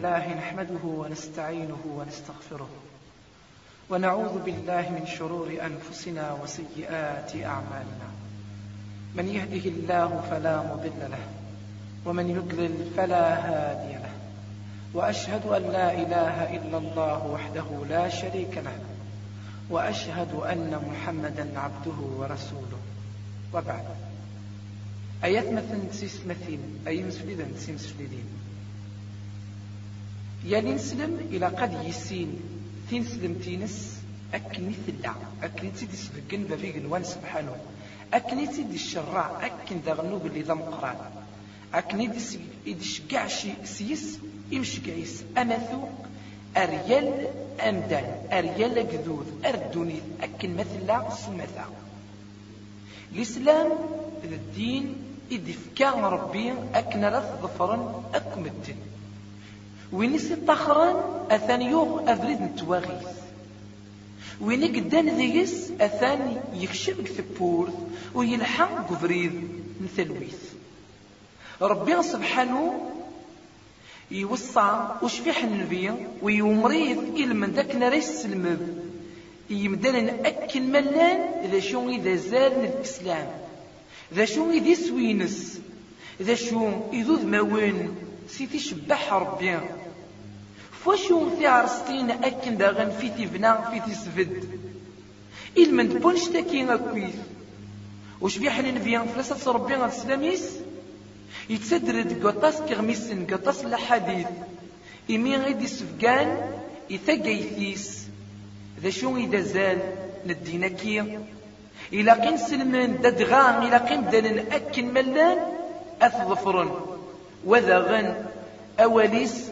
الله نحمده ونستعينه ونستغفره ونعوذ بالله من شرور أنفسنا وسيئات أعمالنا من يهده الله فلا مضل له ومن يضلل فلا هادي له وأشهد أن لا إله إلا الله وحده لا شريك له وأشهد أن محمدا عبده ورسوله وبعد أيات مثل نسيس مثيل أي مسفلين نسي مسفلين يالي نسلم إلى قد يسين. تين سلمتينس أكني ثلا أكني تيدي سفقن بفيق نوان سبحانه. أكني تيدي الشراع أكن ذا غنوب اللي ذا مقران أكني دي شقع شي سيس. إمشقعيس أمثوق أريال أمدان. أريال أقذوذ أردوني. أكن مثلا سمثا الإسلام الدين. إذ فكا ربي. أكن رث ظفرا أكم الدين وين طخران أثان يوغ أفريد نتواغيث. وين قدان ذيس أثان يكشف ثبورث ويلحق قفريد مثلويث ربي سبحانه يوصى وشفيح النبي ويمريض إلى من ذاك نريس المب يمدن أكل ملان ذا شو إذا زال الإسلام. ذا شو إذا سوينس. ذا شو إذا موين سيتي شبح ربي. فوشو في عرستين أكن داغن في تيفنا في تيسفد إلمن بونش تاكين أكويث وش بيحن نبيان فلسة ربي السلاميس يتسدرد قطاس كغميسن قطاس الحديث إمي غيدي سفقان يثقيثيس ذا شو إذا زال ندينكي إلا قين سلمان ددغان إلا قين دان أكن ملان أثظفرن وذا غن أوليس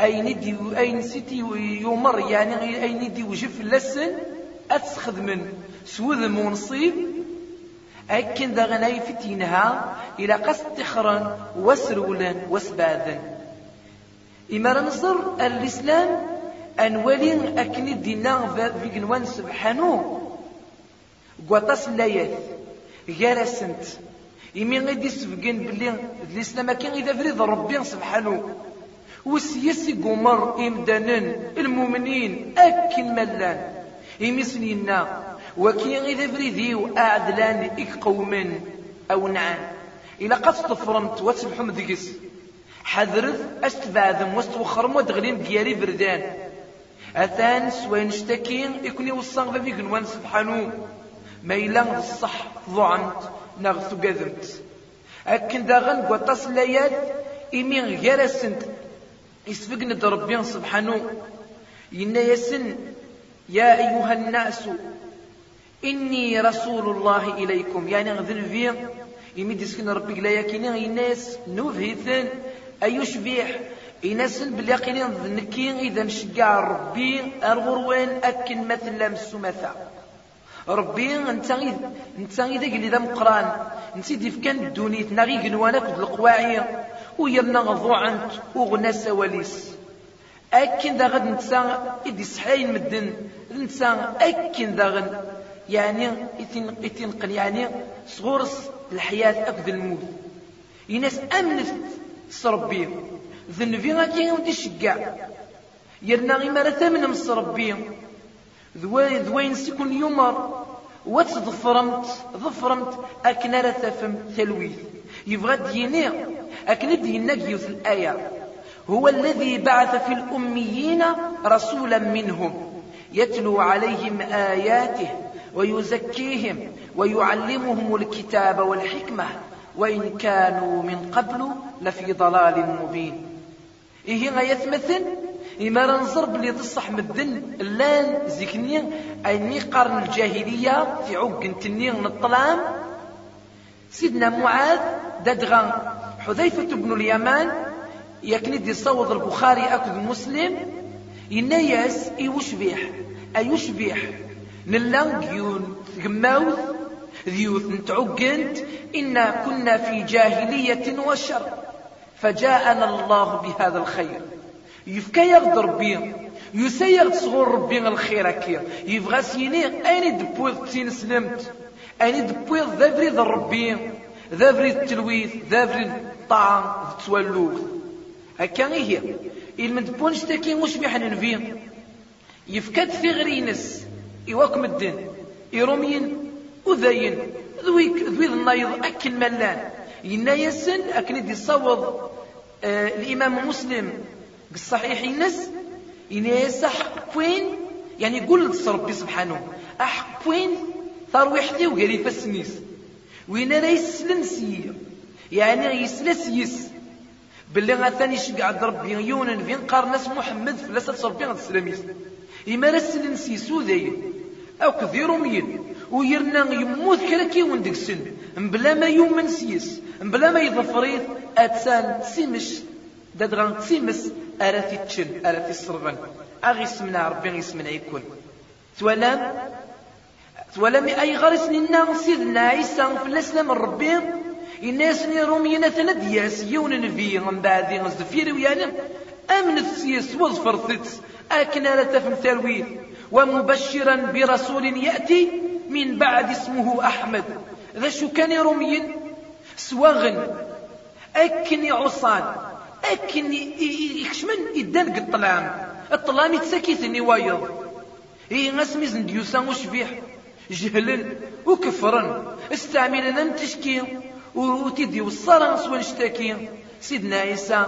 أين دي أين سيتي يمر يعني أين دي وجف لسن أتسخذ من سوذ منصيب أكن ذا غناي فتينها إلى قصد تخرا وسرولا وسباذا إما نصر الإسلام أن ولي أكن دينا في جنوان سبحانه لايات غير إمي غادي سبقين بلي الإسلام كان إذا فريض ربي سبحانه وسيسي قمر إمدانن المؤمنين أكن ملان. إمي سنينا وكي إذا فريديو أعدلان إك قوما أو نعم إلا قد تفرمت وتسبحوا مدقس حذرت أستبعدم واستوخرم ودغلين ديالي بردان. أثان سوين اشتكين يكوني وصان ذا نوان سبحانه ما إلا الصح ضعنت نغثو قذمت. أكن داغن قطاس لايات إمي غير السنت يسفقنا ربي سبحانه. إنا يسن يا أيها الناس إني رسول الله إليكم. يعني غذن في يمد يسكن ربي لا يكيني الناس نوفهثن أيوش بيح. إناس باليقين ذنكين إذا نشجع ربي أرغروين أكن مثل مسومثا ربي انت انت اذا قلي ذا مقران انت ديف كان الدونيت نغي قنوانا القواعي. ويرنا غضوعنت وغنا سواليس. أكن ذا غد نتسا إدي سحاين مدن نتسا أكن ذا غد يعني يتنقل يعني صغورس الحياة أكد الموت. يناس أمنت صربي. ذنبي غاكي ودي شقع يرنا غي مرة ثمن مصربي ذوين ذوين سيكون يمر. وتظفرمت ظفرمت أكن تفهم ثلويث يبغى ديني أكن دينا في الآية. هو الذي بعث في الأميين رسولا منهم يتلو عليهم آياته ويزكيهم ويعلمهم الكتاب والحكمة وإن كانوا من قبل لفي ضلال مبين. إيه غاية مثل؟ إما ننظر بلي تصح مدن اللان زيكني أي قرن الجاهلية في عق تنين الطلام سيدنا معاذ ددغا حذيفة بن اليمان يكند يصوض البخاري أكد مسلم ينايس يوشبيح أيوشبيح نلانجيون جماوث ذيوث نتعقنت إنا كنا في جاهلية وشر فجاءنا الله بهذا الخير. يفكا يغدر بي يسيغ تصغر ربي الخير كي يبغى سيني أين دبوذ تين سلمت أين دبوذ ذا بريد ربي ذا التلويث ذا بريد الطعام تولوث هكا هي المند بونش تاكي وش بيحن نفي يفكد في غرينس يواكم الدين يرومين وذاين ذويك ذوي النايض أكل ملان ينا يسن أكن دي صوض آه الإمام مسلم بالصحيح ينس ينا يسح وين يعني قول ربي سبحانه أح وين ترويح ذي وقالي فسنيس وين راه يسلنسي يعني يسلس يس باللي غاثاني شقعد ربي يونن فين قارناس محمد فلاسة ربي غتسلميس إما راه سلنسي سوداي أو كثير مين ويرنا يموت كرا كيون ديك السن. بلا ما يومن سيس. بلا ما يظفريت. أتسان تسيمش. داد غان تسيمس. أراتي تشن أراتي الصربان أغي سمنا ربي يسمنا يكون. توالام؟ توالام أي غرس لنا سيدنا عيسى في الإسلام ربي الناس رومينا ثلاث ياس يون نبي من بعد ويانا أمن السيس وظفرت أكن لا تفهم ثرويث ومبشرا برسول يأتي من بعد اسمه أحمد ذا شو كان روميين سواغن أكن عصان أكن يكشمن يدنق الطلام الطلام يتسكيثني وايض إيه غاسمي زنديوسا وشبيح جهلا وكفرا استعملنا نتشكي وتيدي والصلاة سوى نشتاكي سيدنا عيسى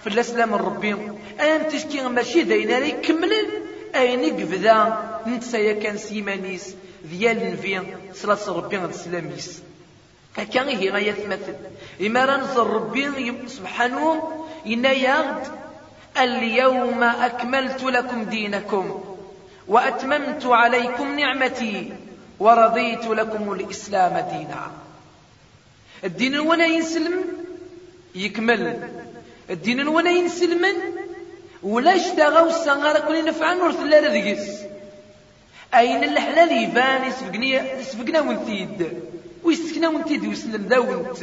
في الأسلام الربي أنا تشكي ماشي داينا لي كملن. أين يقفدا نتسايا كان سيمانيس ديال نفي صلاة ربي غد سلاميس. هكا هي غاية مثل إما رنزل ربي سبحانه إنا يغد اليوم أكملت لكم دينكم وأتممت عليكم نعمتي. ورضيت لكم الإسلام دينا. الدين وأنا ينسلم يكمل. الدين وأنا ينسلمن ولا اشتغى الصغار كل نفعا ورث لا رذقس أين الحلال يبان؟ يسفقني يسفقنا ونتيد ويسكنا ونتيد ويسلم ذا ونت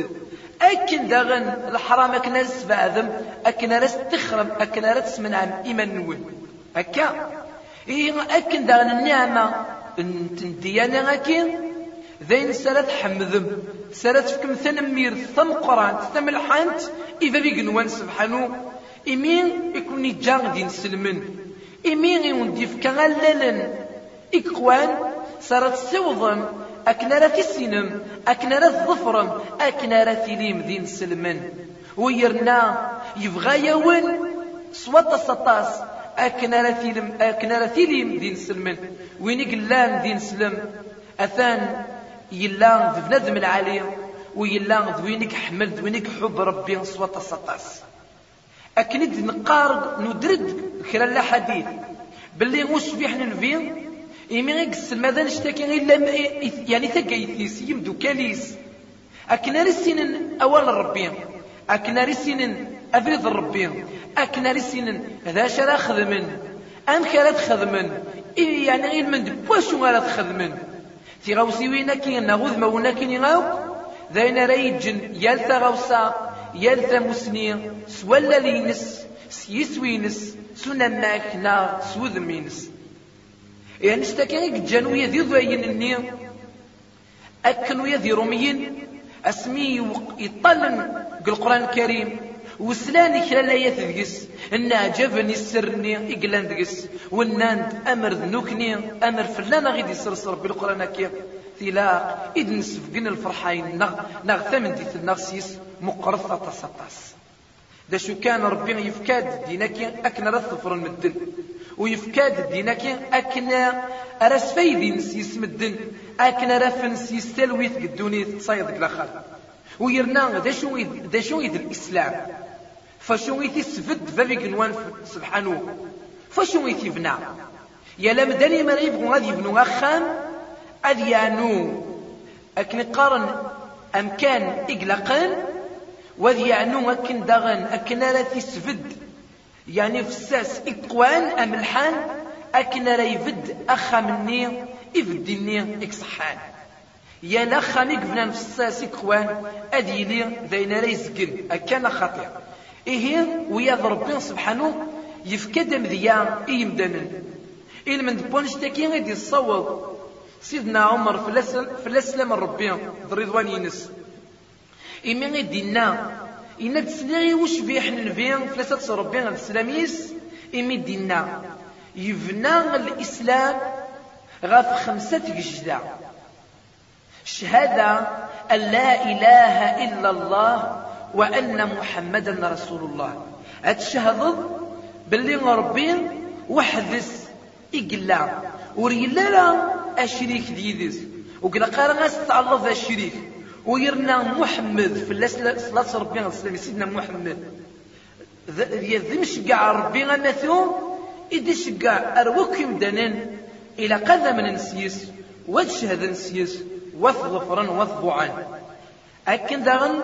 أكن داغن الحرام أكن رس فاذم أكن رس تخرم أكن رس من عام إيمان نول هكا؟ إيه أكن داغن النعمة. ديانا أكن ذين سرت حمذم سرت فكم ثنمير ثم قران ثم الحانت إذا بيقنوان سبحانه إمين يكون يجان دين سلمن إمين يوندي فكا غلالن إكوان سرت سوضم أكنا راه السينم أكنا راه الظفرم أكنا راه تيليم دين سلمن. ويرنا يبغى يون صوت السطاس أكنا تيلم أكنا تيليم دين سلمن. وين يقلان دين سلم. أثان يلا بنادم العالي ويلا دوينك حمل دوينك حب ربي صوت السطاس أكني نقار ندرد كرا لا حديث. باللي وش بيحنا نفين إيمي غيقس ماذا نشتكي إلا يعني تقايثيس يمدو كاليس. أكنا رسين أول ربي. أكنا رسين أفريض ربي. أكنا رسين هذا شرا خدمن أم كرا خدمن يعني غير من دبواشو غير تخدمن تيغاوسي وينا كي نغوذ ما ونا كي نغاو ذاين ريجن. يالتا غوصا. يالتا مسني سوالا لينس سيسوينس سنماك نا سوذ مينس يعني استكاك جانوية ذي ضاين النير أكنوا يذي روميين أسمي يطلن. القرآن الكريم. وسلاني كلا لا يثقس إن عجبني السرني إقلان دقس. وناند أمر ذنوكني. أمر فلانا غيدي يسرسر بالقرآن كيف؟ ثلاق إذ نسفقن الفرحين. نغ نغ ثمن دي النغسيس مقرفة تسطس دا شو كان ربي يفكاد دينك أكن رثفر المدن ويفكاد دينك أكن أرس فايدي نسيس مدن. أكن رفن سيس تلويث قدوني تصيد الأخر ويرنا دا شو دا شو الإسلام؟ فشو يثبت فبيك نوان سبحانه؟ فشو يثبنا يا لم داني ما يبغوا غادي يبنوا أخام؟ أذ يعنو أكن قارن أمكان إقلقان؟ وذ يعنو أكن دغن أكن لا تسفد؟ يعني فساس إقوان أملحان أكن لا يفد أخا مني إفدني إكصحان يا لخا ميقفنا فساس إقوان؟ أدي لي ذين ريزقن أكان خطير إيه ويا ربي سبحانه يفكد مذيا إيمدن إل من دبونش تاكين غادي يصوض سيدنا عمر في الأسلام الربي رضوان ينس. إمي غيدينا إن تسلي وش بيح نبين ثلاثة ربي السلاميس إمي دينا يبنى الإسلام غاف خمسة ججدة شهادة أن لا إله إلا الله وأن محمدا رسول الله أتشهد باللي ربي وحدث. إقلا. وريلا لا أشريك ديدس وقال قال تعلظ الشريك. ويرنا محمد في صلاة ربي السلام سيدنا محمد. يذمش كاع ربي غمثو إدش كاع أروك يمدنن. إلى من نسيس وتشهد نسيس وثغفرا وثبعا. أكن داغن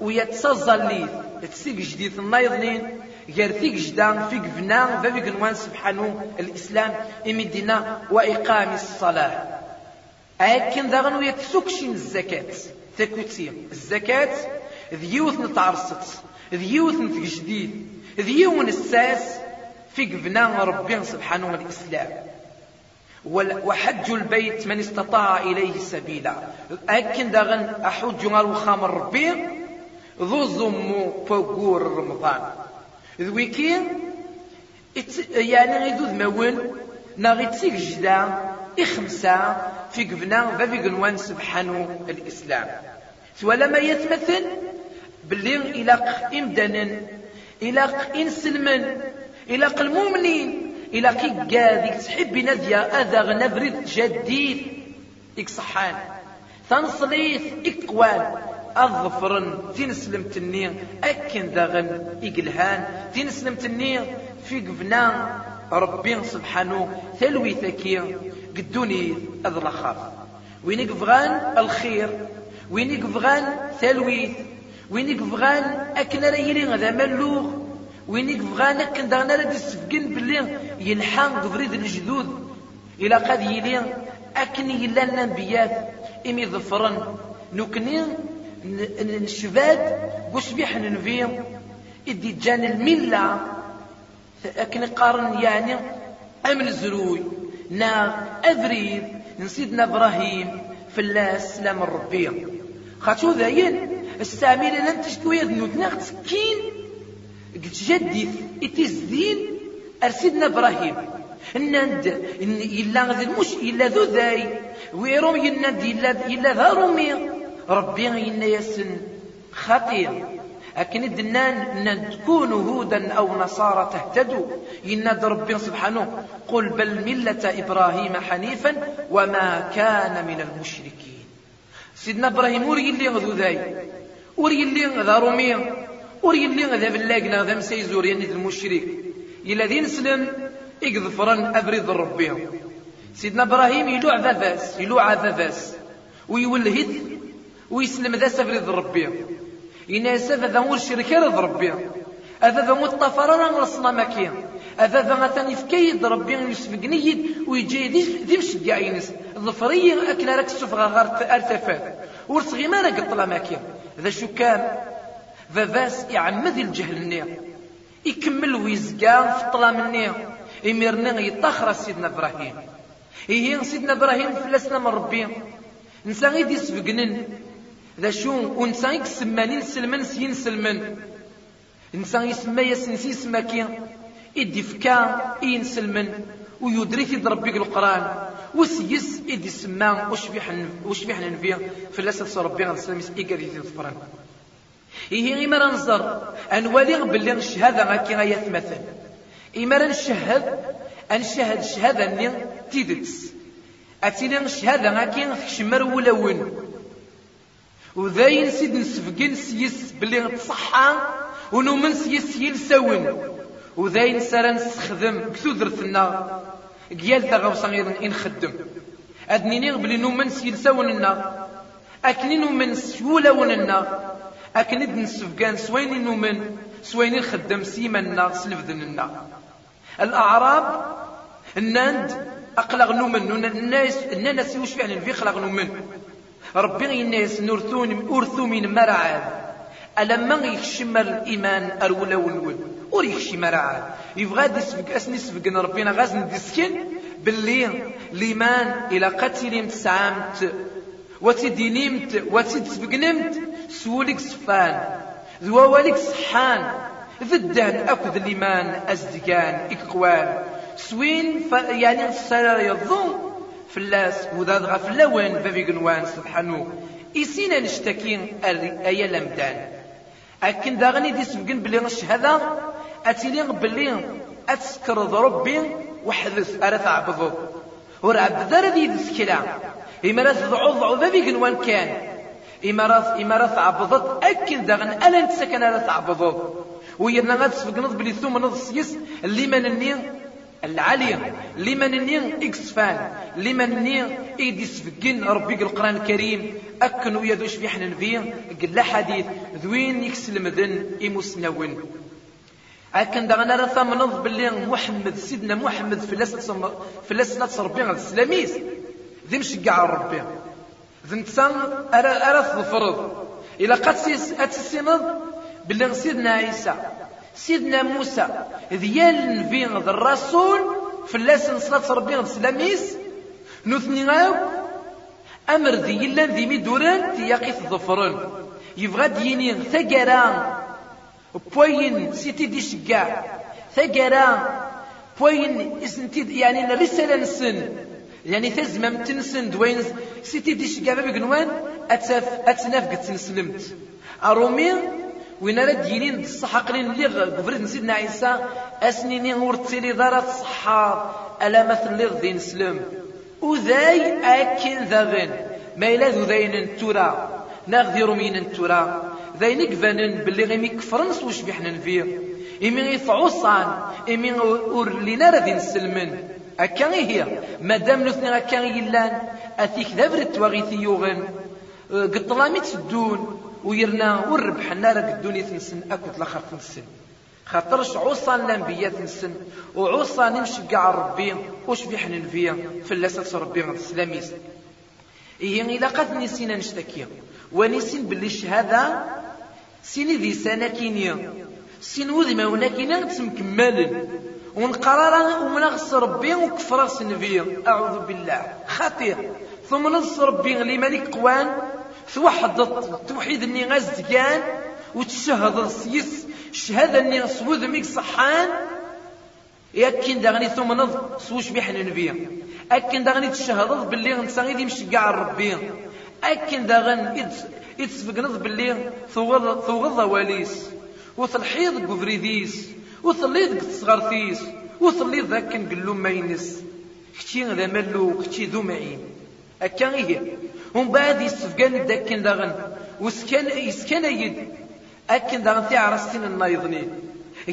ويتصزل تسيق جديد النايضنين غير ثيك جدا فيك فنا فبيك نوان سبحانه الإسلام إمدنا وإقام الصلاة. أكن داغن ويتسوكشين الزكاة. تكوتي. الزكاة ذيوث نتعرصت. ذيوث نتجديد ذيون الساس في قبنا ربي سبحانه الإسلام. وحج البيت من استطاع إليه سبيلا. أكن داغن أحج الوخام ربي. ذو زمو فوقور رمضان ذويكي يعني غيدو ذمون ناغي تسيك جدا إخمسة في قبنا ففي قنوان سبحانه الإسلام سوالا ما يتمثل باللي إلاق إمدانا إلاق إنسلمن إلاق المؤمنين إلاق إقاديك تحب نذيا أذا نبرد جديد إك صحان تنصليث إقوال أظفرن تنسلم تنين أكن داغن إقلهان. تنسلم تنين في قفنا ربي سبحانه ثلوي ثكي قدوني أذ خاف وين يقفغان الخير وين يقفغان ثلويث وين يقفغان أكن ريلي غدا ملوغ. وين يقفغان أكن داغنا راد يسفقن باللي يلحان قفريد الجدود إلى قد يلي أكن يلا الأنبياء إمي ظفرن. نكني نشفاد وش بيح ننفيم إدي جان الملة. أكن قارن يعني أم الزروي نا أبريد نسيدنا إبراهيم. فلاس سلام الربيع خاطو ذاين استعمل لن تشكو يذنوت ناغ تسكين. قلت جديث اتزدين أرسيدنا إبراهيم. النند إلا غذي المش إلا ذو ذاي ويروم ينند إلا إلا ذا رومي. ربي إن يسن خطير. أكن الدنان تكونوا هودا أو نصارى تهتدوا إن ربي سبحانه قل بل ملة إبراهيم حنيفا وما كان من المشركين. سيدنا إبراهيم وري اللي غذو ذاي. وري اللي غذا رومي وري اللي غذا بلاقنا ذا مسيزور يعني المشرك. الذين سلم يقذفرن أبريد ربي. سيدنا إبراهيم يلوع ذافاس يلوع ذافاس ويولهد ويسلم ذا سفريد ربي. إن سفا ذا مور شركة ربي. هذا ذا مطفرنا نرسنا مكين هذا ذا مثلا يفكيد ربي يسبقني ويجي ذي مشجع ينس. ظفري أكل راك السفغة غير ارتفات ورسغي ما راك طلا مكين ذا شو كان؟ ذا ذاس يعمد الجهل النير يكمل ويزقى في الطلا مني يميرني يطخر سيدنا إبراهيم. إيه سيدنا إبراهيم فلسنا من ربي. نسا غير يسبقنن. ذا شو ونسا يسمانين سلمان سين سلمان نسا يسمى يسنسي يسمى كي. إدي فكا إين سلمان ويدري في ربي القرآن. وسيس إدي سما وشبيح وشبيح ننفيا فلاسة ربي غير سلام يسئيك ذي الفرن. إيه غير ننظر أنوالي باللي الشهادة ما كي غاية مثل إما نشهد أنشهد الشهادة أني تيدتس أتينا الشهادة ما كي تكشمر ولا وين وذاين سيد نسفقن سيس بلي تصحى ونومن سيس يلسون وذاين سارا نستخدم بثودرتنا قيال تغوصا غير نخدم أدنيني بلي نومن سيلسوننا أكني نومن سيولوننا أكني نسفقان سويني نومن سويني نخدم سيمنا سلفذننا الأعراب الناند أقلق نومن الناس الناس يوش فعلا في خلق نومن ربي الناس نورثون أرثو من مرعاد ألما يكشم الإيمان الأولى والأول ور يكشم مرعاد يبغى ديسفك أسني سفقنا ربنا غاز ندسكن باللي الإيمان إلى قتل تسعامت وتدينيمت وتدسفقنمت سولك سفان ذو والك صحان ذدان أكد الإيمان أزدقان إكوان. سوين يعني السرار يظن فلاس وذا غف اللون بابي قنوان سبحانه. إسينا نشتكين أيا لمدان أكن داغني دي سبقن بلي الشهادة أتيلين بلي أتسكرض ربي وحدث أرى تعبضو ورعب ذا ردي ذسكلا إما راه تضعو ضعو بابي قنوان كان. إما راه إما راه تعبضت أكن داغن ألا نتسكن أرى تعبضو ويرنا غاد سبقنض بلي ثم نض سيس اللي من النير العالية. لمن نين إكسفان لمن نين إيدي سفقين ربي القرآن الكريم أكن ويدوش في حنا نبي قل حديث. ذوين يكسل مذن إمسنون أكن دغنا رثا منظ باللي محمد سيدنا محمد في فلاس ناس ربي غد السلاميس. ذي مشقع ربي. ذي نتسان أرث الفرض إلا قد باللي سيدنا عيسى. سيدنا موسى ديال في الرسول فلاس نصلاة ربي السلاميس نثني غاو أمر ذي إلا ذي ميدوران تياقي ظفرن يبغى ديني ثقران بوين سيتي دي شقاع ثقران بوين إسنتي يعني الرسالة نسن يعني تزمم تنسن دوين سيتي دي شقاع بابي قنوان أتف أتنافق تنسلمت. أرومي وين راه دينين الصحة قليل اللي قبرت سيدنا عيسى أسنيني ورتيلي دارت الصحة ألا مثل اللي غدي نسلم. وذاي أكن ذاغن ما إلا ذو ذاين تورا ناغذي رومين تورا ذاين كفانن باللي غيمي كفرنس وش بيحنا فيه إمي يفعوصان إمي ور لينا راه نسلمن. أكا هي. مادام نثني أكا يلان أثيك ذابرت وغيثي يوغن قطلامي تسدون ويرنا وربح النار الدنيا تنسن أكد الآخر تنسن. خاطرش عوصا الأنبياء تنسن وعوصا نمشي كاع ربي وش بيحن فيا فلاسة ربي غد السلاميس إيه إلا قد نسينا نشتكي. ونسين باللي الشهادة سيني ذي سنة كينيا. سين وذي ما هنا كينيا تمكمل ونقرر ومنغس ربي وكفر سنفيا أعوذ بالله. خطير. ثم نص ربي لملك قوان. توحد التوحيد اني غزقان وتشهد السيس الشهاده اني صوذ ميك صحان. ياكين داغني ثم نض سوش بيحنا نبيا اكن داغني تشهد باللي نسا غيدي مش كاع ربي اكن داغن يتسفق نض باللي ثوغض ثوغض واليس وثلحيض قفريديس. وثليض تصغرثيس وثليض ذاك نقلو ما ينس كتي ذا ملو كتي ذو معين. إيه ومن بعد يسفقان داكن داغن وسكان يسكان يد. أكن داغن في عرستين النايضنين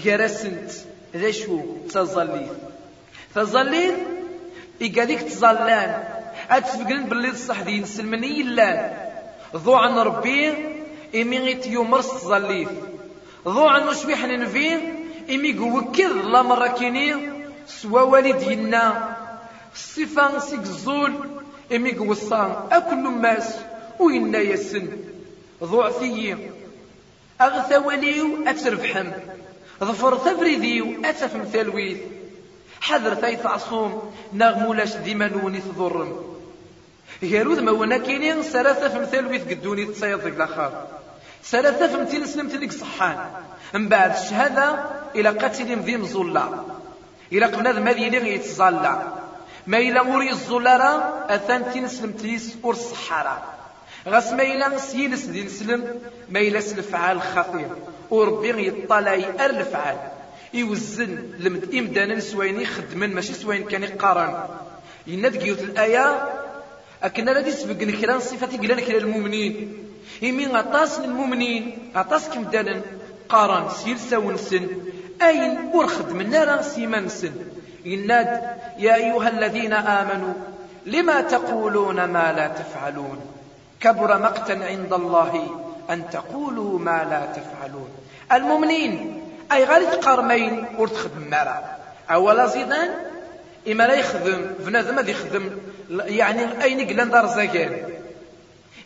غرسنت ذا شو؟ تظليت تظليت إيقاديك تظلان. أتسفقان باللي الصح دين سلمني يلان ضو عن ربي إمي غيت يومرس تظليت ضو عن وشبيح ننفي إمي قوكذ لا مرة كيني. سوا والدينا. الصفة سيك الزول إمي قوصان أكل ماس وينا يسن. ضعفي أغثى وليو أتربحم ظفر ثبريديو أتفم ثلويث حذر ثيث عصوم نغمولاش ديما نوني تضرم غيرود ما ونا كينين سلاسة فم ثلويث قدوني تصيد الآخر. سلاسة فم تنسلم تلك صحان. من بعد الشهادة إلى قتل ذي مزولا إلى قبل هذا ماذي يتزلع ما إلا وري الزولارا أثان تنسلم تيس ور الصحارى غاس ما إلا سيلس دي نسلم ما إلا سلفعال خطير. وربي يطلع يأر الفعال. يوزن لمد إمدانا سوين يخدمن ماشي سوين كان يقارن. يناد قيوت الآية أكنا لا سبق نكرا صفة قلنا كلا المؤمنين. إمي غطاس للمؤمنين غطاس كمدانا قارن سيل ساونسن أين ورخد من نارا سيمانسن يناد يا أيها الذين آمنوا لما تقولون ما لا تفعلون؟ كبر مقتا عند الله أن تقولوا ما لا تفعلون. المؤمنين أي غير قرمين ورتخدم مرا. أولا زيدان إما لا يخدم بنادم ما يخدم يعني أين قلن دار زكان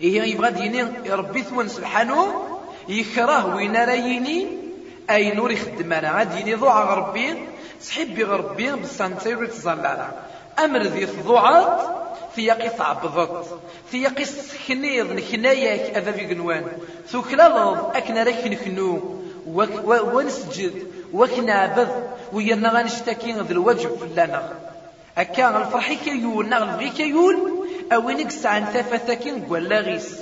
إيه يبغى ديني ربي ثوان سبحانه يكره وين رايني أي نور يخدم أنا غادي يني ضوع ربي صحيب بغربي بصان تيرو تزلالة أمر ذي الضعات ثياقي تعبضت ثياقي سكنيض نكناياك أذا في قنوان. ثوكلالض أكنا رك نكنو ونسجد وكنعبد ويرنا غنشتكي ذي الوجب لنا أكا الفرحي كيول نغل بغي كيول أوينك سعان ثافتاكين قولاغيس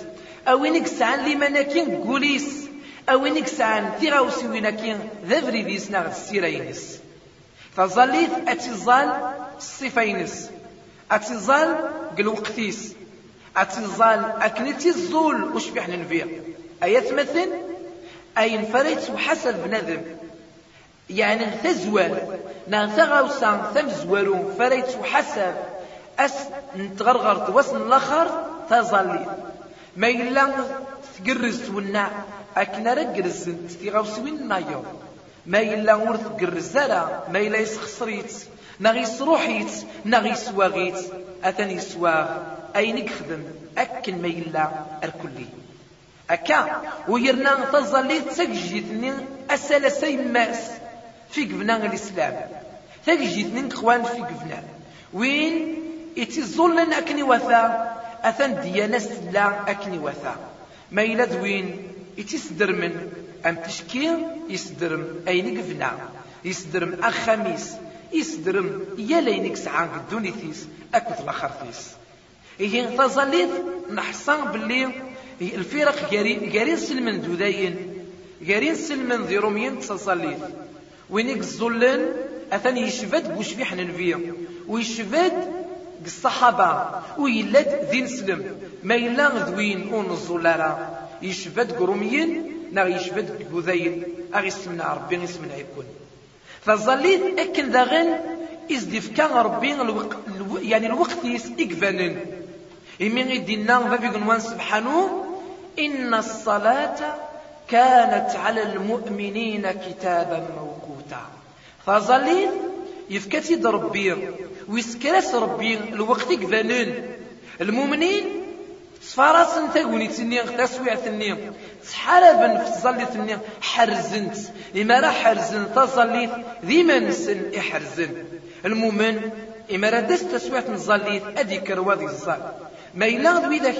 أوينك سعان لمناكين قوليس أوينك سعان تيغاوسي ويناكين ذا فريديس نغل السيرينس فظليت أتزال الصفينس أتزال قلوقتيس أتزال أكنتي الزول وش بيحنا نفيا أيات مثل؟ أين فريت وحسب بنادم يعني تزوال وسان ثم زوالو فريت وحسب أس نتغرغرت وسن الآخر تظلي ما إلا تقرز ونا. أكنا رقرز تغاوسوين نايو. ما إلا ورث قرزالا ما إلا يسخسريت نغي سروحيت نغي سواغيت أثني سواغ أين يخدم؟ أكن ما إلا الكلي. أكا ويرنا تظلي تسجيتني أسأل سيماس في قبنا الإسلام. تجيتني إخوان في قبنا. وين؟ إتظلن أكني وثا. أثن ديانة لا أكني وثا. ما إلا دوين إتسدر من أم تشكيل؟ يسدرم. أين قفنا؟ يسدرم أخميس يسدرم يلينك سعان الدونيثيس أكد الأخرتيس إيه تظليت نحصان باللي الفرق قارين سلمن دوداين. قارين سلمن ذي روميين تصليت وينك الزلن أثن يشفد بوشبيح ننفيا ويشفد الصحابة ويلاد ذي نسلم ما إلا ذوين أون الزلالة يشفد قروميين نا يشفد بوذين أغي سمنا ربي يسمنا يكون. فظليت أكن داغن إزدف كان ربي الوق... يعني الوقت يس إقفانن إمين يدينا فابي قنوان سبحانه إن الصلاة كانت على المؤمنين كتابا موقوتا. فظليت يفكتي ربي ويسكرس ربي الوقت إقفانن المؤمنين صفارس انت قوني تني تسويع تني تحاربن في الظلي تني حرزنت إما راه حرزن تظليت ذي نسن إحرزن المؤمن إما راه دست تسويع تنظليت أدي كروادي الظل ما إلا ذوي ذاك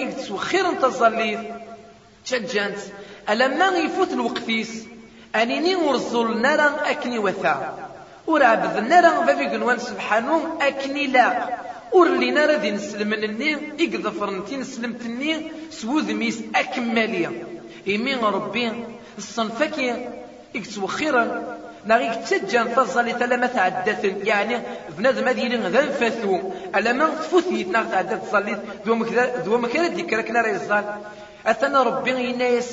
انت ظليت تشجنت ألما يفوت الوقتيس أنيني ورزول نرى أكني وثا ورعبذ نرى ففي قنوان سبحانه أكني لا ور لينا راه دي نسلمن الني إقذفر نتي نسلمت الني سوذ ميس أكمالية إيمين ربي الصنفكي إكتو خيرا نغيك تجان تظل تلما تعدت يعني بنادم هذه يلين ذا نفاثو ألما تفوثيت ناغ تعدت ظليت دو مكان ديك راكنا راه يزال أثنى ربي ينايس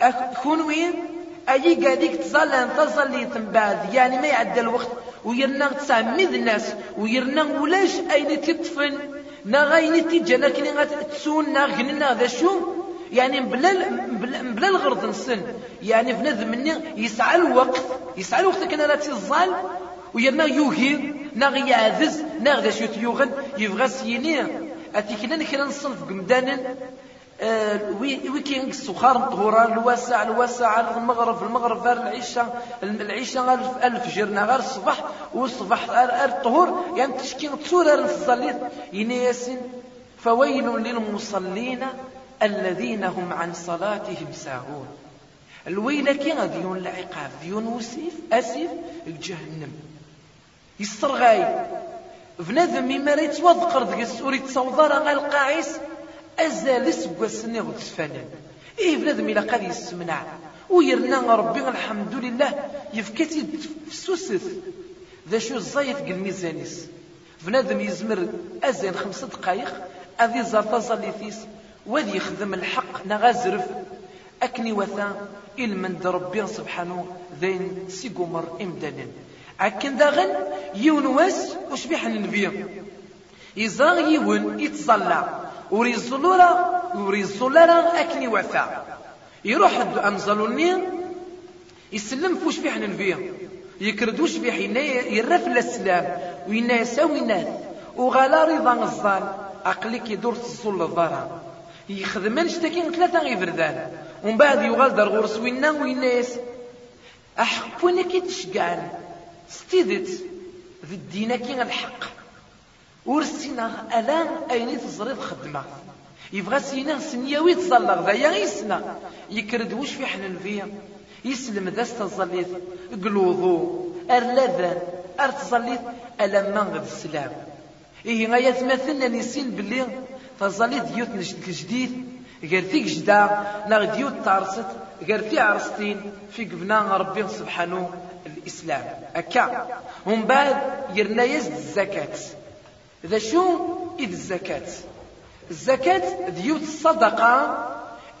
أكون وين أي قاديك تظل تظل بعد يعني ما يعدى الوقت ويرنا تسعمد الناس ويرنا ولاش أين تطفن؟ نا غاين تيجانا كني غتسون نا غننا ذا شو؟ يعني بلا بلا الغرض نسن. يعني بنادم مني يسعى الوقت يسعى الوقت كان لا تيزال ويرنا يوهي نا غيعذز نا غدا شو تيوغن يبغى سيني. أتي كنا كنا نصنف قمدانا آه، ويكينغ السخار الطهورة الواسع الواسع المغرب المغرب غير العشاء العشاء غير الفجر غير الصباح والصباح الطهور يعني تشكي تصور الصليت. ينيسن فويل للمصلين الذين هم عن صلاتهم ساهون. الويل كي غادي يون العقاب ديون وسيف أسيف الجهنم. يسترغاي. بنادم مما ريت وذكر ذك السوري تصوضر غير القاعس. أزال سواسني غد سفنان إيه بنادم إلا قد يسمنع ويرنا ربي الحمد لله يفكتي فسوست ذا شو الزايد قل ميزانيس بنادم يزمر أزال خمسة دقايق أذي زرطة زاليثيس وذي يخدم الحق نغازرف أكني وثا إلمن ربي سبحانه ذين سيقمر إمدانا عكن داغن يون واس وشبيح النبي يزاغ يون يتزلع وريزولو لا أكني وفا يروح أمزلوني يسلم فوش بيح ننفيه يكردوش بيح يرف الأسلام وينا يساوي ناس وغالا رضا الظال عقلك يدور تصل الظهر يخدمن شتاكين ثلاثة غير فردان. ومن بعد يغال دار غرس وينا وينا يس. أحقونا كي تشقعن ستيدت ذي الدين الحق ورسينا الان أين تزريد خدمه يبغى سينا سنياوي تزلق ذايا يسنا. يكرد وش في حنن فيها يسلم ذا استظليت قلوضو ارلاذان ارتظليت ألما غد السلام. إيه غاية مثلنا نسين باللي تظليت ديوت الجديد. غير فيك جدا. لا ديوت تارست غير في عرستين. في قبنا ربي سبحانه الإسلام. أكا. ومن بعد يرنا يزد الزكاة. ذا شو؟ إذ الزكاة. الزكاة ديوت الصدقة.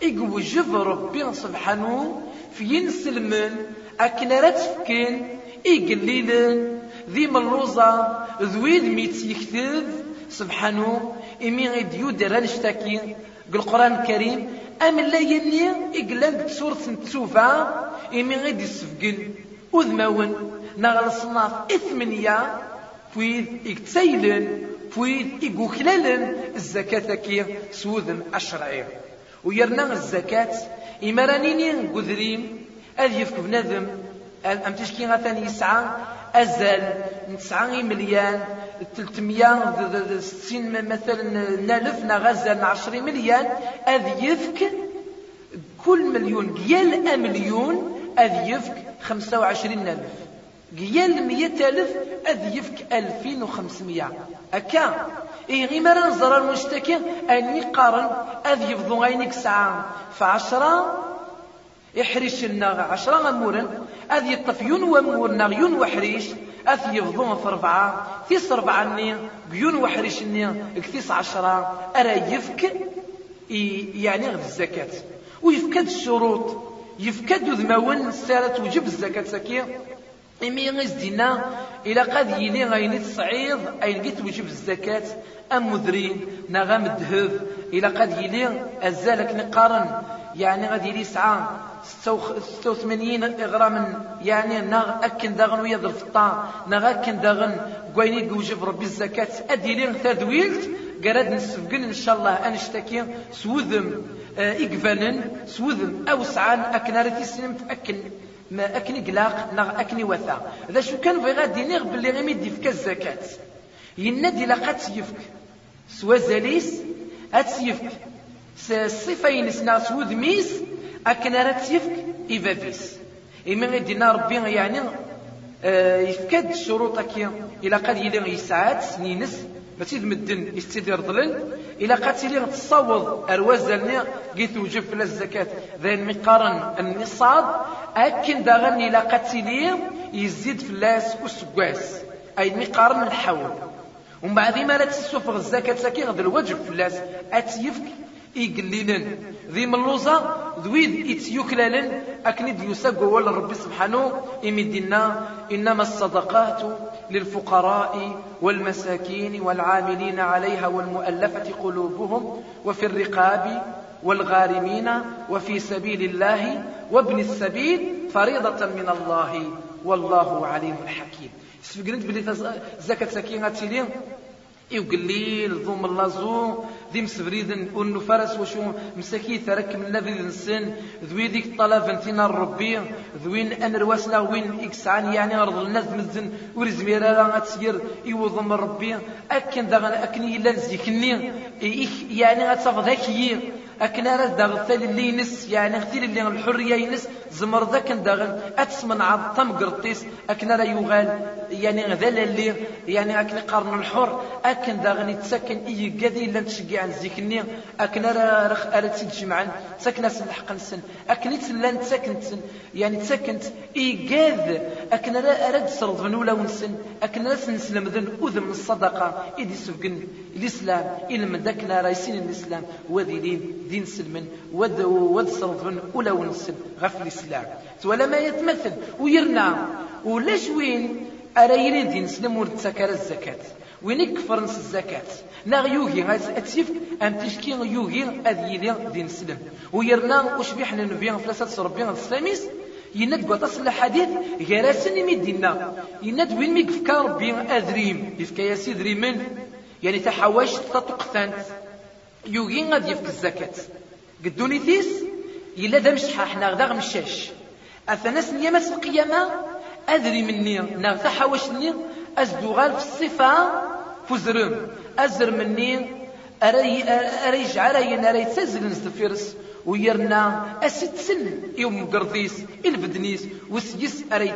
إقوجب ربي سبحانه في ينسلمن أكن رتفكين. إقليلن ذي ملوزة ذويد ميت يكتب. سبحانه. إمي غيد يودر نشتكي بالقرآن الكريم. أم لا يني إقلال بسورة التوفة إمي غيد يسفقن أذمون نغل صناف إثمنية. فويد إكتسيلن فويد إقوكلالن الزكاة كي سوذن الشرعي ويرنا الزكاة إمرانيني قذريم أذ يفك بنادم أم تشكي غثاني يسعى أزل نسعى مليان 360 مثلا نالف نغزل 10 مليان أذ يفك كل مليون قيال مليون أذ يفك 25 ألف قيال 100 ألف أذ يفك 2500 أكا؟ إيه غير مرة نزر المشتكي أني قارن أذ يفضو ساعة. فعشرة؟ يحريش الناغ. عشرة غمورن. أذ يطف يون ومورنا وحريش. أث يفضون في أربعة ثيس أربعة ني بيون وحريش ني. كثيس عشرة. أرى يفك؟ يعني غد الزكاة. ويفكد الشروط. يفكد ذماون السارة توجب الزكاة سكي إمي غزدنا إلى قد يلي غيني تصعيد أي لقيت وجب الزكاة أم مدرين نغام الذهب إلى قد يلي أزالك نقارن يعني غادي يلي سعى 86 غرام يعني ناغ أكن داغن ويا الفطا ناغ أكن داغن قويني قوجب ربي الزكاة أدي لي تدويلت قراد نسفقن إن شاء الله أنشتكي سوذم آه، إقفالن سوذم أوسعان أكن رتي سنمت أكن ما أكني قلاق ناغ أكني وثا. ذا شو كان في غادي نغ باللي غيمي ديفك الزكاة. ينادي لقات يفك. سوا زاليس أتسيفك صفين سنا سوذ ميس أكن راه تيفك إفافيس إما غيدينا ربي يعني آه يفكد الشروط كي إلا قد يلي يسعات سنينس ماشي المدن يستدير ظلن قد يلي تصوض أروازلني قيت وجب في الزكاة. ذين مقارن النصاب. أكن داغني إلا قد يلي يزيد في اللاس والسقاس أي مقارن الحول. ومن بعد ما لا تسوفغ الزكاة سكي غد الوجب في اللاس. أتيفك إيقليلن ذي ملوزة ذويد إتيوكلالن. أكني ديوساق ولا ربي سبحانه. إمدنا إنما الصدقات للفقراء والمساكين والعاملين عليها والمؤلفة قلوبهم وفي الرقاب والغارمين وفي سبيل الله وابن السبيل فريضة من الله. والله عليم حكيم. سفقنت بلي زكاة سكينة تيلين يقليل ذوم اللازو ذي مسفريد ونو فرس وشو مساكي ترك من نبي السن ذوي ديك الطلب انتنا الربي ذوين ان رواسنا وين اكسعان يعني ارض الناس مزن ورزمير لا تسير يوضم ربي اكن دغن اكني لا نزيكني يعني غتصف ذاك أكنا راه داغ اللي ينس يعني غتيل اللي الحرية ينس زمر ذاك داغن أتسمن عظم قرطيس أكنا راه يغال. يعني غذال اللي يعني أكن قرن الحر أكن داغن يتسكن إي قاذي إلا تشجع عن زيكني راه رخ أرد جمعا تسكن الحق نسن أكن يتسلا نتسكن يعني تسكنت إي قاذ. راه أرد سرض من ولا ونسن. أكنا راه سنسلم ذن أذن الصدقة. إدي سفقن الإسلام إلى من ذاكنا راه يسين الإسلام. وذي دين سلم ود ود صرفن ولا ونسل غف الإسلام ولا ما يتمثل ويرنا ولاش وين؟ أرى دين سلم ورتسكر الزكاة. وين يكفر نس الزكاة؟ نا يوغي أتسيف أم تشكي يوغي أذي دين سلم. ويرنا وش بيحنا نبيان فلاسة ربي السلاميس يند قطس الحديث غراسن يمدينا يند وين ميقفكا ربي أذريم؟ يفكا ياسي ذريمن يعني تحواش تطقثان يوغي غادي يفك الزكاة. قدوني ثيس إلا ذا مشحاح ناغ مشاش أثناس نيامة القيامة؟ أدري مني ناغ حواشني أزدوغال في الصفة فزرم أزر مني أري أري جعل أري تزل نزدفيرس ويرنا أستسن يوم قرضيس الفدنيس وسيس أري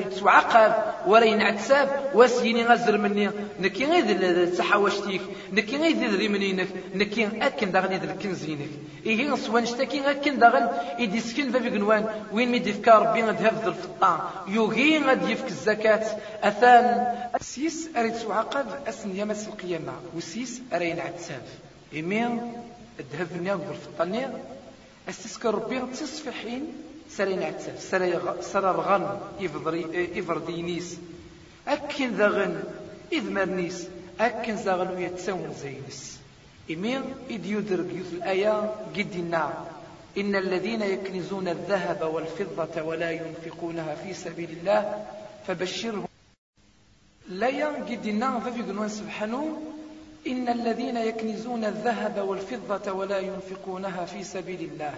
يتوعقب وري نعتساب وسيني غزر مني نكي غير تحاوشتيك نكي غير ريمنينك نكي أكن داغني ذا الكنزينك. إيه سوان شتاكي أكن داغن إدي سكن فابي قنوان وين ميدي فكا ربي غد هفذ الفطان يوغي غد يفك الزكاة. أثان سيس أري تعاقب أسن يمس القيامة. وسيس أري نعتساب إيمين الذهب نيا بالفطانية أستسكر ربي تصفحين سرين عتسف سرى الغن إفردينيس أكن ذغن إذ مرنيس أكن ذغن ويتسون زينس إمين إذ يدرك يوث الآية قدنا إن الذين يكنزون الذهب والفضة ولا ينفقونها في سبيل الله فبشرهم. لا ينقدنا ففي قنوان سبحانه إن الذين يكنزون الذهب والفضة ولا ينفقونها في سبيل الله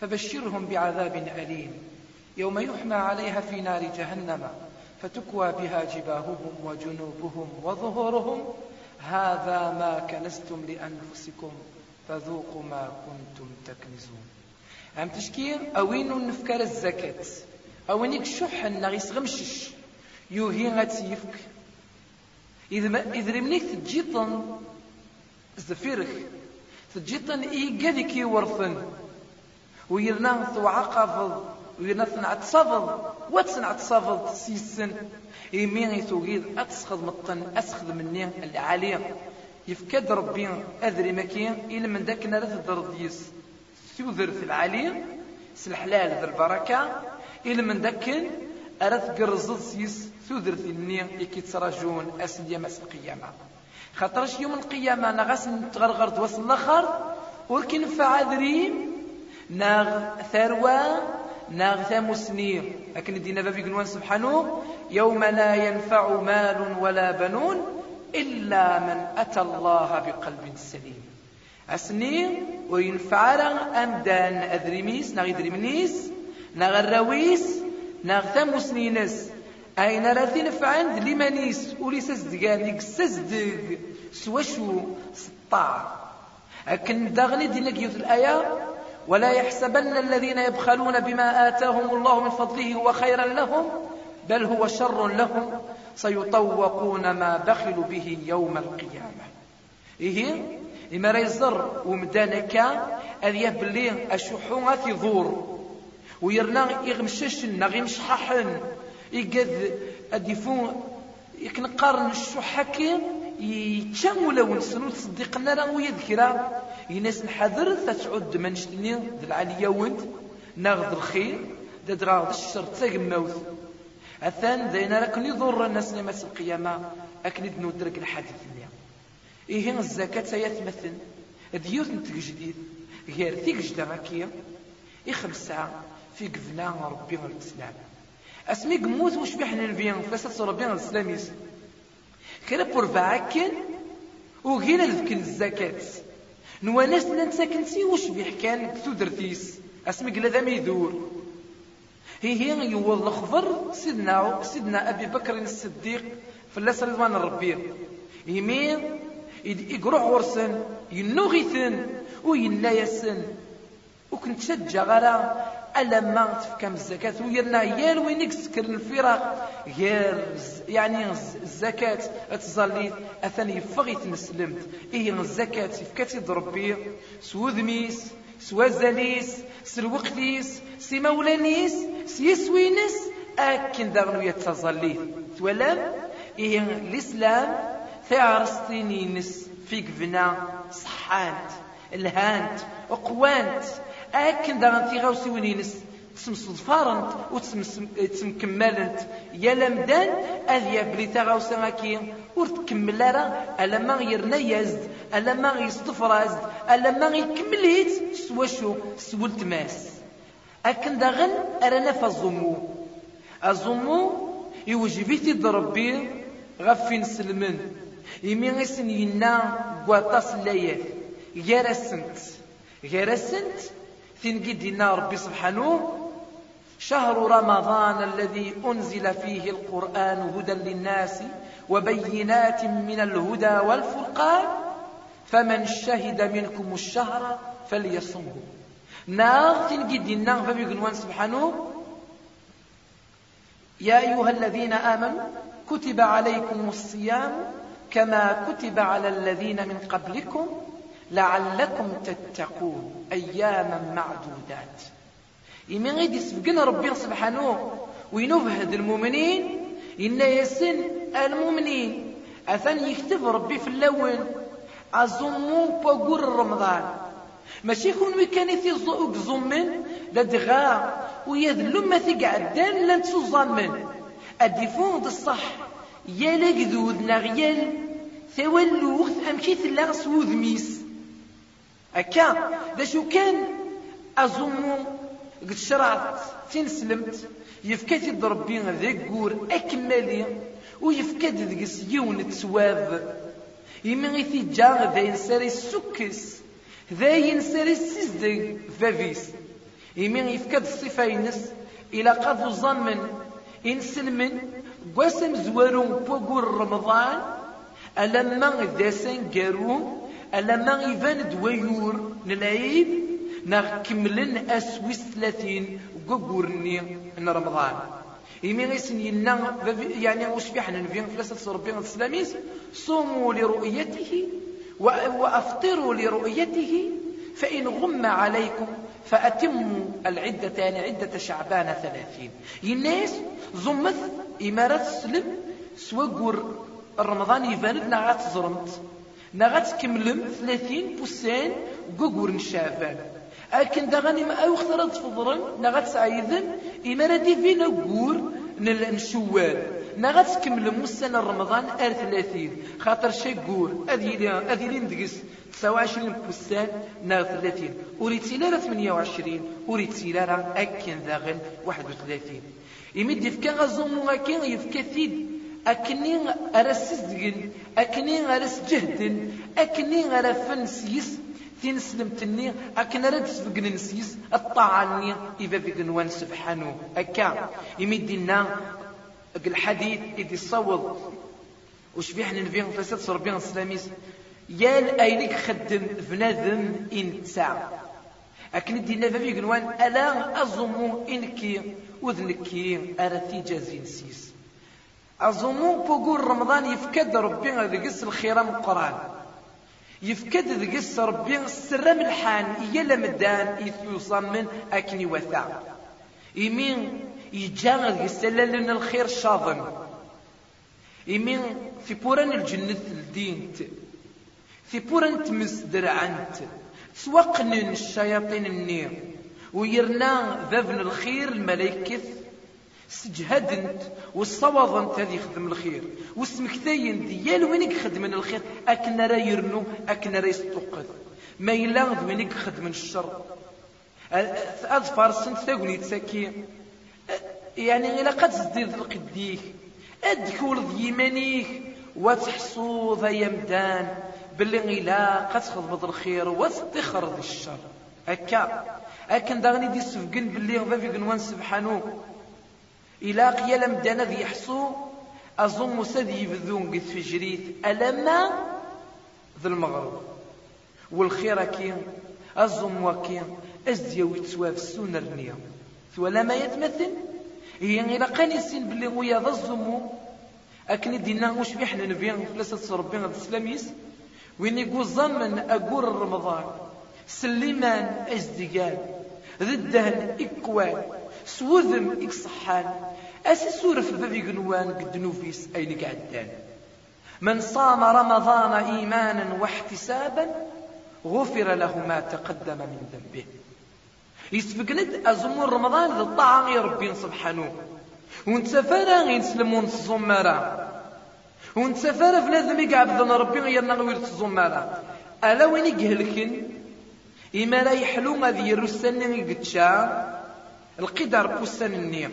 فبشرهم بعذاب أليم. يوم يحمى عليها في نار جهنم فتكوى بها جباههم وجنوبهم وظهورهم. هذا ما كنزتم لأنفسكم فذوقوا ما كنتم تكنزون. عم تشكير؟ أوين نفكر الزكاة؟ أوينك شح النغيس غمشش؟ يوهي غتيفك إذا رمنيك تجيطن زفيرك تجيطن إيه قذيك يورثن ويرنا توعقفض ويرنا تنعتصفض وتنعتصفض سيسن. إيمين يتوغيد أتسخذ مطن أسخذ مني العالية يفكد ربي أذري مكين إلا من ذاك نرث درديس سوذر في العالية سلحلال ذا البركة إلا من ذاك أرث قرزض سيس ثذر ثني يكي تراجون أسن يوم القيامة. خاطرش يوم القيامة أنا غاس نتغرغر توصل الآخر ولكن فعذريم ناغ ثروة ناغ ثامو سنين لكن دينا بابي قنوان سبحانه يوم لا ينفع مال ولا بنون إلا من أتى الله بقلب سليم. أسنين وينفع أمدان أذريميس ناغ إدريمنيس ناغ الرويس ناغ ثامو سنينس أين راه فعند لمنيس وليس صدقان يقسزدق سواشو سطاع لكن داغني دينك يوث الآية؟ ولا يحسبن الذين يبخلون بما آتاهم الله من فضله هو خيرا لهم بل هو شر لهم. سيطوقون ما بخلوا به يوم القيامة. إيه؟ إما ريزر ومدانك أذ بلي أشحو غاثي ذور ويرنا يغمششن غيمشححن. يقد أديفون يكنقارن الشحكي يتشام ولا ونسنو تصديقنا راه ويذكرا. يناس نحذر تتعد منشتني ذا العالية وانت ناخذ الخير دا دراغ الشر تاقموت أثان ذينا لكن يضر الناس لمس القيامة أكن ندرك الحديث اليوم إيه الزكاة يتمثل ديوت نتك جديد غير تيك جدا غاكية إخمسة في قفنا ربي الإسلام. أسمي قموت وش بيحنا نبيان فلاسة صورة بيان الإسلاميس كلا بورفا عكن وغينا ذكن الزكاة. نواناس ننساكنسي وش بيحكان تودرتيس أسمي قلا ذا ميدور. هي هي يوض الخبر سيدنا سيدنا أبي بكر الصديق فلاس رضوان الربيع يمين يقروح ورسن ينوغيثن وينا يسن. وكنت شجع غرا ألا ما تفكم الزكاة ويرنا يال وين يسكر الفراق؟ غير يعني الزكاة. تظلي أثني يفغي تنسلمت إيه الزكاة؟ يفكاتي ضربي سو ذميس سوا زاليس سلوقتيس سي مولانيس سيسوينس أكن دغنو يتظلي تولم؟ إيه الإسلام ثعرستينينس في قفنا صحانت الهانت وقوانت أكن داغن تيغاو سوينينس تسمصدفارنت وتسمكمالنت يا لمدان أذيا بلي تاغاو سماكي ور تكمل راه ألا ما يرنا يزد ألا ما يصطفرازد ألا ما يكمليت سوا شو؟ سوا التماس. أكن داغن أرانا فالزمو الزمو يوجبيتي ضربي غفين سلمن. يمين غيسن ينا قواطاس لايات غير السنت غير السنت ثين قد ربي سبحانه شهر رمضان الذي أنزل فيه القرآن هدى للناس وبينات من الهدى والفرقان فمن شهد منكم الشهر فليصمه. ناغ تنجد الناغ فبيقنوان سبحانه يا أيها الذين آمنوا كتب عليكم الصيام كما كتب على الذين من قبلكم لعلكم تتقون أياما معدودات. إمن غيد يسبقنا ربي سبحانه وينفهد المؤمنين إن يسن المؤمنين. أثن يكتب ربي في اللون. أزمو بقول رمضان. ماشي يكون ويكاني زوق زمن لدغا ويذلو ما تقعدان لن تزمن أدفون الصح. يا لقذوذ نغيال ثولوث أمشي ثلاغ سوذ ميس. أكا. ذا شو كان أزمو قد شرعت تنسلمت يفكات يضربين ذاك قور أكمالي ويفكات ذاك يون تسواف يمن غيثي جاغ ذا ينساري السكس ذا ينساري السيزدي فافيس. يمن يفكات الصفة ينس إلى قد ظن إنسلمن قواسم زوارون بوغور رمضان. ألما ذاسن قارون ألما يفان دويور نلعيب نكملن أسويس ثلاثين قبورني من رمضان. إمي غيسن ينا يعني وش بيحنا نبين فلسة ربي الإسلاميس صوموا لرؤيته وأفطروا لرؤيته فإن غم عليكم فأتموا العدة يعني عدة شعبان ثلاثين. الناس زمث إمارة السلم سوقر رمضان يفاند نغات زرمت. نغات كملم ثلاثين بوسان ققور شعبان أكن دغني ما أو خطرت فضرن نغات سعيدن إمارة دي فينا قور نشوال نغات كمل مسنة رمضان أر ثلاثين. خاطر شي قور أذي أذي ندقس. 29 بوستان نار 30 وريد سيلارة 28 وريد سيلارة أكن ذاغن 31 يمد يفكا غزوم غاكين يفكا ثيد. أكني أرس دقن أكني أرس جهدن أكني أرس يس تين سلمتني أكن رد سبق نسيس. الطاعني إذا في قنوان سبحانه. أكا يمدنا الحديث إذ يصوض وش بيحنا نبيهم فساد صربيان السلاميس. يال أينك خدم بنادم إنتسع أكن دينا في قنوان ألا أظمو إنكي وذنكي أرثي جازين سيس أظمو بقول رمضان يفكد ربي ذقس الخيرة من القرآن. يفكد ذقس ربي السر ملحان يلا مدان يثوصا من أكني وثا يمين يجاغ ذقس لنا الخير شاظن يمين في بوران الجنة الدين في بوران تمس درعنت سوقنن الشياطين النير. ويرنا ذبن الخير الملايكة سجهدنت والصوضنت هذه يخدم الخير واسمكتاين ديال وينك خدمن الخير؟ أكن راه يرنو أكن راه يستقد ما إلا وينك خدم الشر. أظفر سنت تاقوني تساكي يعني إلا قد تزديد القديك أدكول يمانيك وتحصو ذا يمدان باللي إلا قد تخضبط الخير وتتخرج الشر هكا أكن داغني دي سفقن باللي غفا في قنوان سبحانه إلا قيا مدانا ذي يحصو أظن مساد يبذون قد في جريت ألما ذي المغرب. والخير كين أظن أزديا ويتسوا في السنة النية. ولا ما يتمثل؟ هي إلا قاني السين باللي ويا ذا الزمو أكن دينا وش بيحنا نبيان فلسة ربنا الإسلاميس وين يقول ظن أقول رمضان سليمان أزدقال ذي الدهن إكوان. سوذم إكصحان أسي سورف البابي قنوان قد نوفيس أين قعدان من صام رمضان إيمانا واحتسابا غفر له ما تقدم من ذنبه. يسبقند أزمور رمضان ذا الطاعة يا ربي سبحانه ونتسافر ينسلمون الزمارة ونتسافر في لازم يقعد ربي غير نغوير الزمارة ألا وين يقهلكن؟ إما لا يحلو ما ذي الرسان قدشا القدر بوسان النيم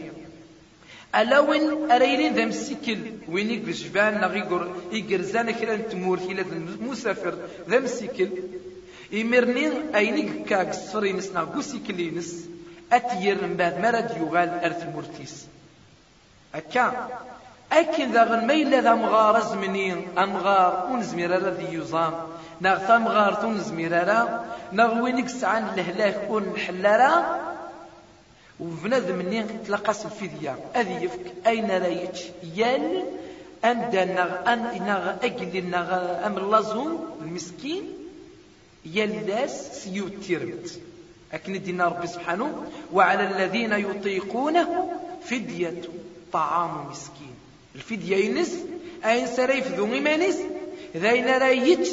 ألا وين أريلين ذا مسكل وين يقجبان نغيقر يقرزان كلا تمور كلا المسافر ذا مسكل إمرنين أين كاك الصرينس نغو سيكلينس أتير من بعد مرد يغال أرث مرتيس. أكا. أكن ذا غنميل ذا مغار زمني أمغار ونزمير الذي يزام ناغ ثمغار تنزمير ناغ وينك سعان الهلاك ونحلارا وبنادم مني تلقاس الفدية أذي يفك. أين رايتش يال. أن نغ أن نغ أجل نغ أم اللازوم المسكين. يلاس سيو تيرمت. أكن دينا ربي سبحانه. وعلى الذين يطيقونه فدية طعام مسكين. الفدية ينس. أين سريف ذو إيمانيس ذاين رايتش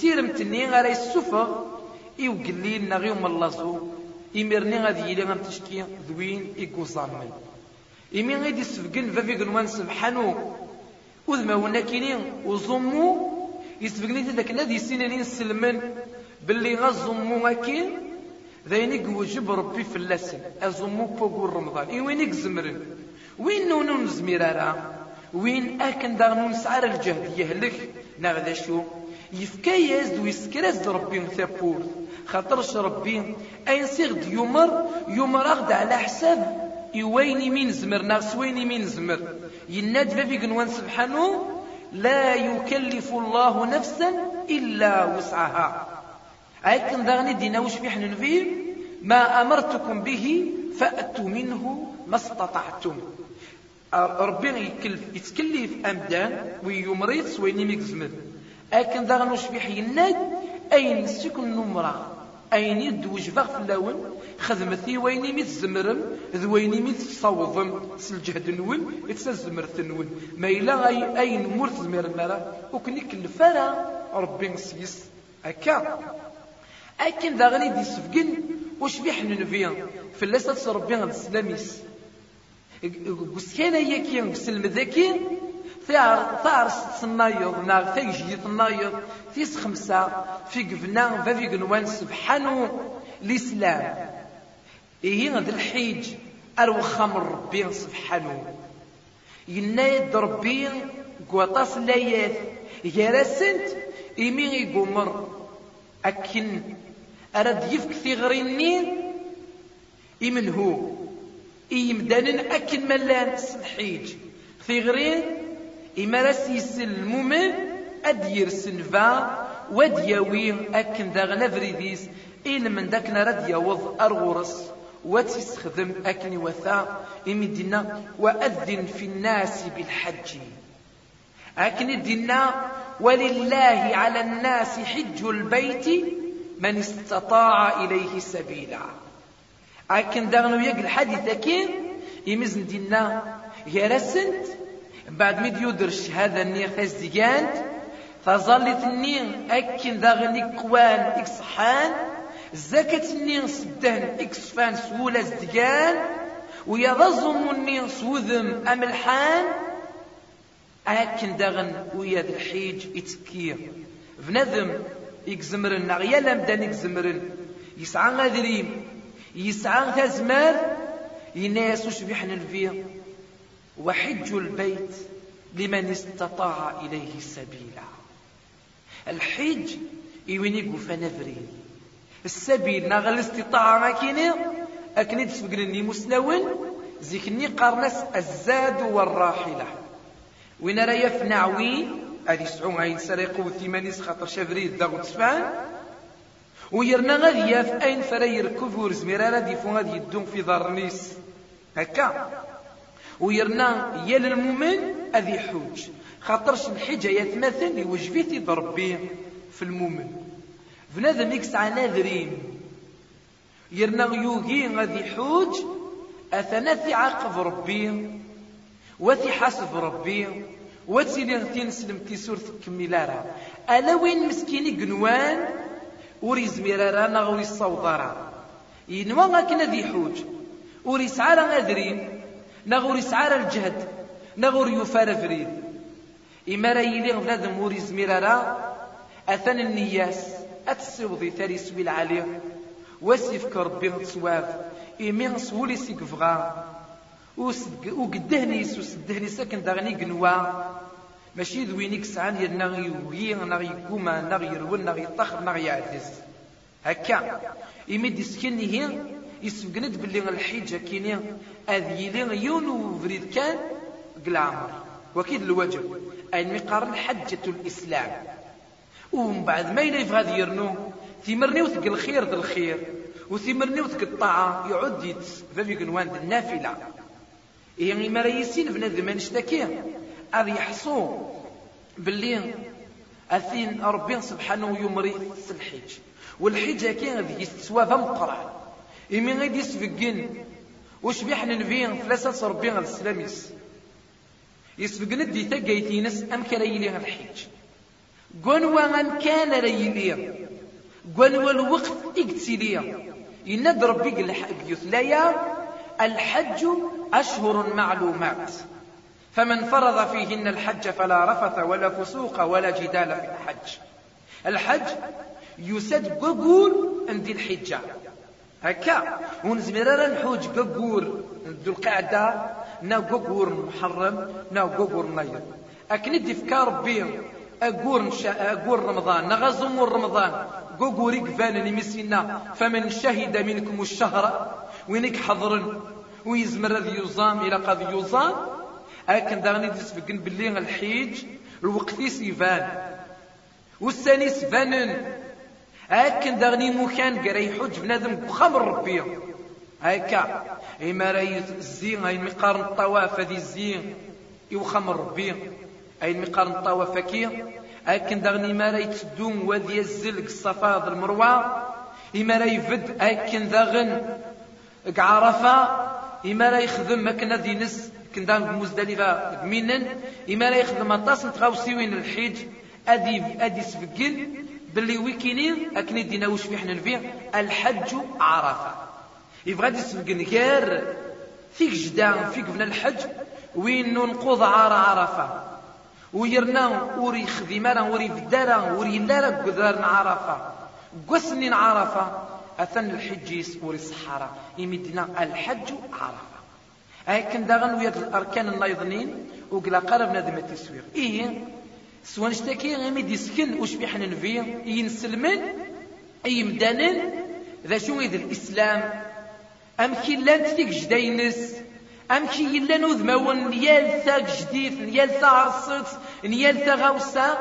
تيرمت ني غير السفر. إيوكلين نغيوم اللازوم إمرني غادي يلي غنتشكي ذوين إيكوزامن إمي غادي يسفقن فافي قنوان سبحانو وذما ونا كينين وزمو يسفقني ذاك الذي سنين سلمن باللي غزمو أكين ذاين يوجب ربي في اللسن أزمو فوق رمضان إي وين يكزمرن وين نونو نزمير وين أكن داغنو نسعر الجهد يهلك نغدا شو يفكايز ويسكرز ربي ثابور خاطرش ربي. أين صيغ يمر يمر أغد على حساب. يويني من زمر؟ ناس ويني من زمر؟ يناد ففي قنوان سبحانه لا يكلف الله نفسا إلا وسعها. أيكن داغني دينا وش في حنن ما أمرتكم به فأتوا منه ما استطعتم. ربي يكلف يتكلف أمدان ويمريض سويني ميكزمر أكن داغني وش في حيناد أين سكن نمرة أين يد وجفغ في اللون خدمتي ويني ميت زمرم ذويني ميت تصوضم سالجهد نون يتسزمر تنون. ما إلا أي أين مرت زمير المرا وكنيك الفرا ربي نسيس أكا. أكن ذا غني دي سفقن. وش بيحن نفيا في اللسة ربي غد سلاميس وسكينا يكي وسلم ذاكي ثار تصنايض ناغ تيجي تصنايض تيس خمسة في قفنا ففي قنوان سبحانه الإسلام. إيه هذا الحيج أروخا من ربي سبحانه ينايد ربي قواطاس لايات. يرسنت إيمي يقمر أكن أراد يفك ثغريني إمن هو. إيمدان أكن ملان الحيج ثغرين إما راسيس المؤمن أدير سنفا ودياوي أكن ذا غنفريديس إن من ذاك نرد يوض أرغرس وتستخدم أكن وثا إمدنا وأذن في الناس بالحج. أكن دينا ولله على الناس حج البيت من استطاع إليه سبيلا. أكن دغنو يقل الحديث أكين يمزن دينا يا بعد ميد يدرش هذا النير تزديقانت فظلت النير أكن دغني قوان إكسحان النير سدان إكسفان سولة زدقان ويظظم النير سوذم أملحان أكن دغن ويا الحيج إتكير. بنذم إكزمرن نغيا لمدان إكزمرن. يسعى غادريم يسعى تزمار يناس وشبيحنا الفير. وحج البيت لمن استطاع إليه سبيلا الحج يوينيكو فنفرين السبيل نغل استطاع ما كيني؟ أكني تسبقني مسنون زيكني قرنس الزاد والراحلة. وين راه يفنعوي هذه سعون هاي سريق وثمانيس خاطر شفريد داغو تسفان ويرنا غادي ياف أين فرا يركب ورزمير راه ديفون غادي يدون في دار نيس هكا. ويرنا يا للمؤمن أذي حوج. خاطرش الحجة يتمثل يوجبيتي ضربي في المؤمن. بنادم يكسع ناذرين يرنا يوغي غادي حوج أثناثي عاقب ربي. وثي حاسب ربي. وتسيلي غتي نسلم تي سورة كميلارا. ألا وين مسكيني قنوان وري زميرارا نغوري الصوضارا. ينوى غاكنا ذي حوج. وري سعارا غادرين نغور يسعار الجهد نغور يفار فريد. إما راه يلي بنادم موري زميرارا أثن النياس أتسوضي ثري سوي العالي واسيفك ربي تصواف إمي سولي سيكفغا وقدهني وسدهني ساكن داغني قنوا. ماشي ذوينيك سعان يرنا غيوي نغ يقوما نغ يرون نغ يطخ نغ يعدس. هكا. إمي ديسكني هي يسبقند باللي الحجة كيني أذ يلي يون وفريد كان قل عمر وكيد الواجب أي مقارن حجة الإسلام. ومن بعد ما إلا يبغى يرنو ثمرني وثق الخير ذا الخير وثمرني وثق الطاعة يعد يتس ففي قنوان النافلة. يعني ما ريسين بنادم نشتكي أذ يحصو باللي أثين ربي سبحانه يمري الحج. والحج كي غادي يستوى مقرع إمي غادي يسفقين وش بيحنا نبين ثلاثة ربي غادي السلاميس. يسبقنا دي تقايتينس أم كان يلي الحج قنوا أم كان ريلي قنوا الوقت اقتلي يند ربي قل يثليا الحج أشهر معلومات. فمن فرض فيهن الحج فلا رفث ولا فسوق ولا جدال في الحج. الحج يسد قبور عند الحجة. هكا. ونزمر نحوج قبور ذو القعدة ناو قبور محرم ناو قبور نير أكن دي فكار ربي أقور نشا رمضان نغزمور رمضان. قبور قفان نمسينا فمن شهد منكم الشهر وينك حضر ويزمر ذي يوزام إلى قد يوزام أكن داغني تسفقن باللي الحيج الوقت سيفان والثاني سفانن أكن داغني مكان قري حج بنادم بخمر ربي. هكا إما راي الزين أي مقارن الطواف هذه الزين. يوخمر ربي. أي مقارن الطواف كي. أكن داغني ما راي تدوم وذي الزلق الصفا المروة. إما راي فد أكن داغن عرفة إما يخدم أكن ذي نس كندان بمزدلفة منن إما يخدم أطاس نتغاوسيوين الحج أدي أدي سبقل باللي ويكينين أكني دينا وش في حنا نبيع؟ الحج عرفة. يبغى يسبقن غير فيك جدا فيك بنا الحج. وين ننقض عار عرفة. ويرنا وري خديمة وري بدارة وري لارا قدرنا عرفة. قسنين عرفة. أثن الحجيس وري الصحراء يمدنا الحج عرفة. هاكن داغن ويا الأركان النايضنين وقلا قرب نادم التسوير إيه؟ سوان اشتكي غيمي ديسكن وش بيحنا نفي ينسلمن إي مدانن. ذا شو يد الإسلام؟ أم كي لانت فيك جداينس؟ أم كي يلا نوذماون نيال ثاك جديد نيال ثا عرصت نيال ثا غاوسا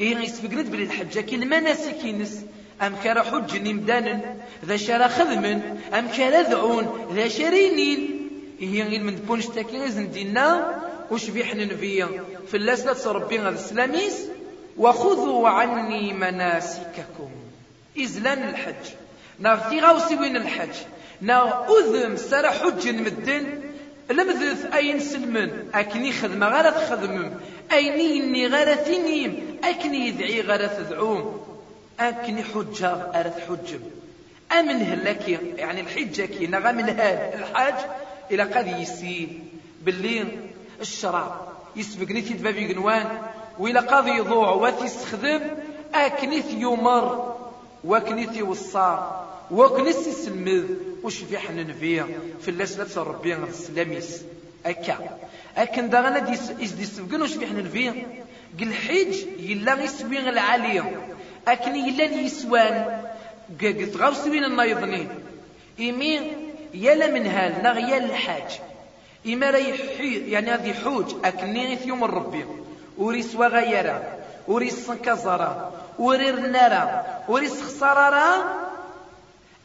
إيه يسفقرد بلي الحجة كي المناسك ينس أم كرا حج نمدانن ذا شرا خذمن. أم كرا ذعون ذا شرينين هي غير من بونش تاكيز دينا وش بيحن نبيا في اللاسلة ربي هذا السلاميس؟ وخذوا عني مناسككم. إزلان الحج. نغتي غاوسي وين الحج. نا أذم سرى حج مدن. لمذث أين سلمن. أكني خدمة غير تخدمم أيني إني غير ثنيم أكني يدعي غير تدعوم أكني حجة أرث حجم. أمن هلاكي يعني الحجة كي نغم الهاد الحاج إلى قد يسين باللي الشرع يسبق في بابي قنوان وإلى قد يضوع وتستخدم أكنيث يمر وكنيث يوصى وكنيث يسلمذ. وش في حنن فيه في اللاس لبس ربي السلاميس أكا. أكن داغنا ديس يسبقن وش في حنن فيه قل حج يلا يسوي العالية أكن يلا يسوان. قلت غاو سوين النايضنين إيمين يلا من هال نغيال الحاج. إما راي يعني هذه حوج أكني يوم الربي. وريس وغيرا وريس كزرا ورير نارا وريس خسارة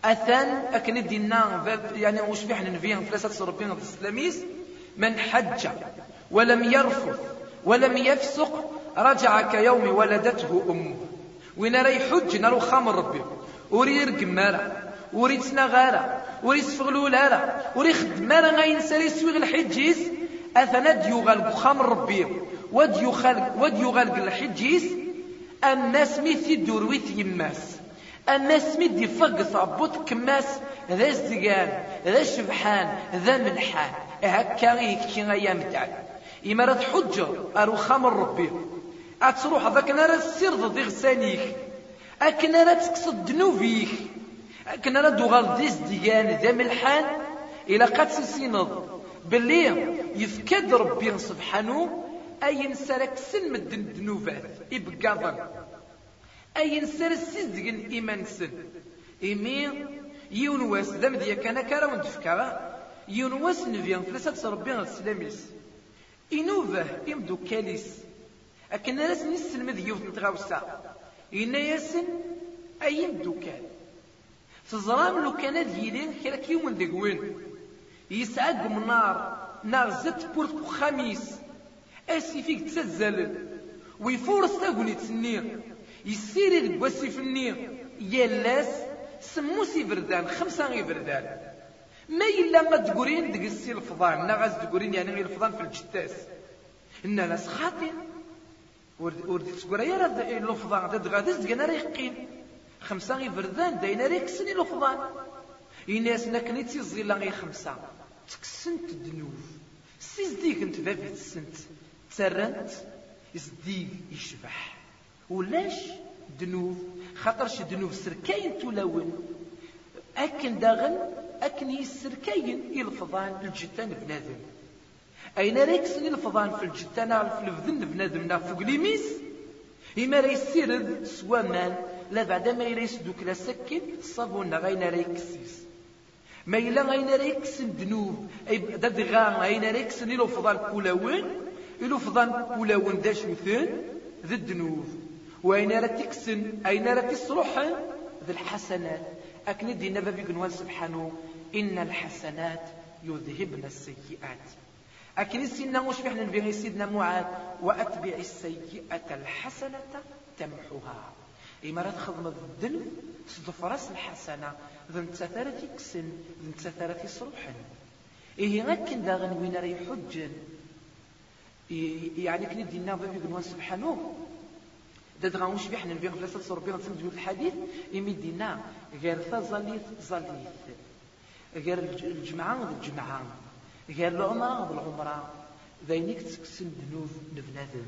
أثان أكن دينا يعني وش في حنا نفيهم ثلاثة ربنا الإسلاميس؟ من حج ولم يرفث ولم يفسق رجع كيوم ولدته أمه. وين رأي حج؟ نارو خامر ربي قمارة وريد سنغارة وريد سفغلولارة وريد خدمارة غاين ساري سويغ الحجيز أثنا ديوغال بخام ربي وديوغال وديوغال الحجيز الناس ميثي دورويت يماس الناس ميدي فقط عبوت كماس ذا الزقان ذا الشبحان ذا ملحان هكا يكي أيام تاعي إمارة حجة أرو خامر ربي. أتروح ذاك نار السر ضد غسانيك أكن راه تقصد كنا ردو غالديس ديان ذا ملحان إلى قد سينض باللي يفكد ربي سبحانه أي نسرك سن مدن الذنوبات إبقاضا أي نسر السيزقن إيمان سن. إمي يون واس دام ديا كان كارا وندفكا. يون واس نفيا ثلاثة ربي السلاميس إنوفه إمدو كاليس. أكن راس نسلمذ يوث نتغاوسا إنا ياسن أي مدوكال تزرام لو كان ديالين كراك يوم دقوين يسعد من نار نار زت بورت خميس أسي فيك تسزل. ويفورس تاقوني تسنير يسيري دك واسيف النير يالاس سموسي بردان خمسة غي بردان. ما إلا ما تقولين دق السي الفضان نا غاز تقولين يعني غير الفضان في الجتاس. إن ناس خاطئ. ورد تقول يا رد الفضان دد غادز دقنا ريقين. خمسة غي بردان داينا ريك سني الفضان إناس نكني تيزيلا غي خمسة. تكسنت الدنوف سيزديك أنت بابي تسنت. تسرنت يزديك يشبح. ولاش دنوب خاطرش دنوب سركاين تولون. أكن داغن أكن يسركاين الفضان الجتان بنادم. أين ريكسن الفضان في الجتان في الفذن بنادم؟ فوق ليميس إما ريسيرد سوا لا بعد ما يريس دوك لا سكن صابون غاين ريكسيس. ما إلا غاين ريكسن دنوب. أي داد غا غاين ريكسن إلو فضان كولاون إلو فضان كولاون داش مثل ذا الدنوب. وأين راه تكسن؟ أين راه تصرح ذي الحسنات. أكن دينا بابي قنوان سبحانه إن الحسنات يذهبن السيئات. أكن سينا مش بحنا نبغي سيدنا معاذ وأتبع السيئة الحسنة تمحوها. إما راه تخدم الذنب صدف راس الحسنة ذن تثارة تكسن ذن تثارة تصرحن إيه غاكن داغن وين راه يحجن يعني كني دينا بابي قنوان سبحانه. داد غاوش بيحنا نبيغ فلاسة صربي غنسمد الحديث إمي دينا غير ثا زليث غير الجمعة الجمعة. غير العمرة العمرة. ذينيك تسكسن دنوب نبنادم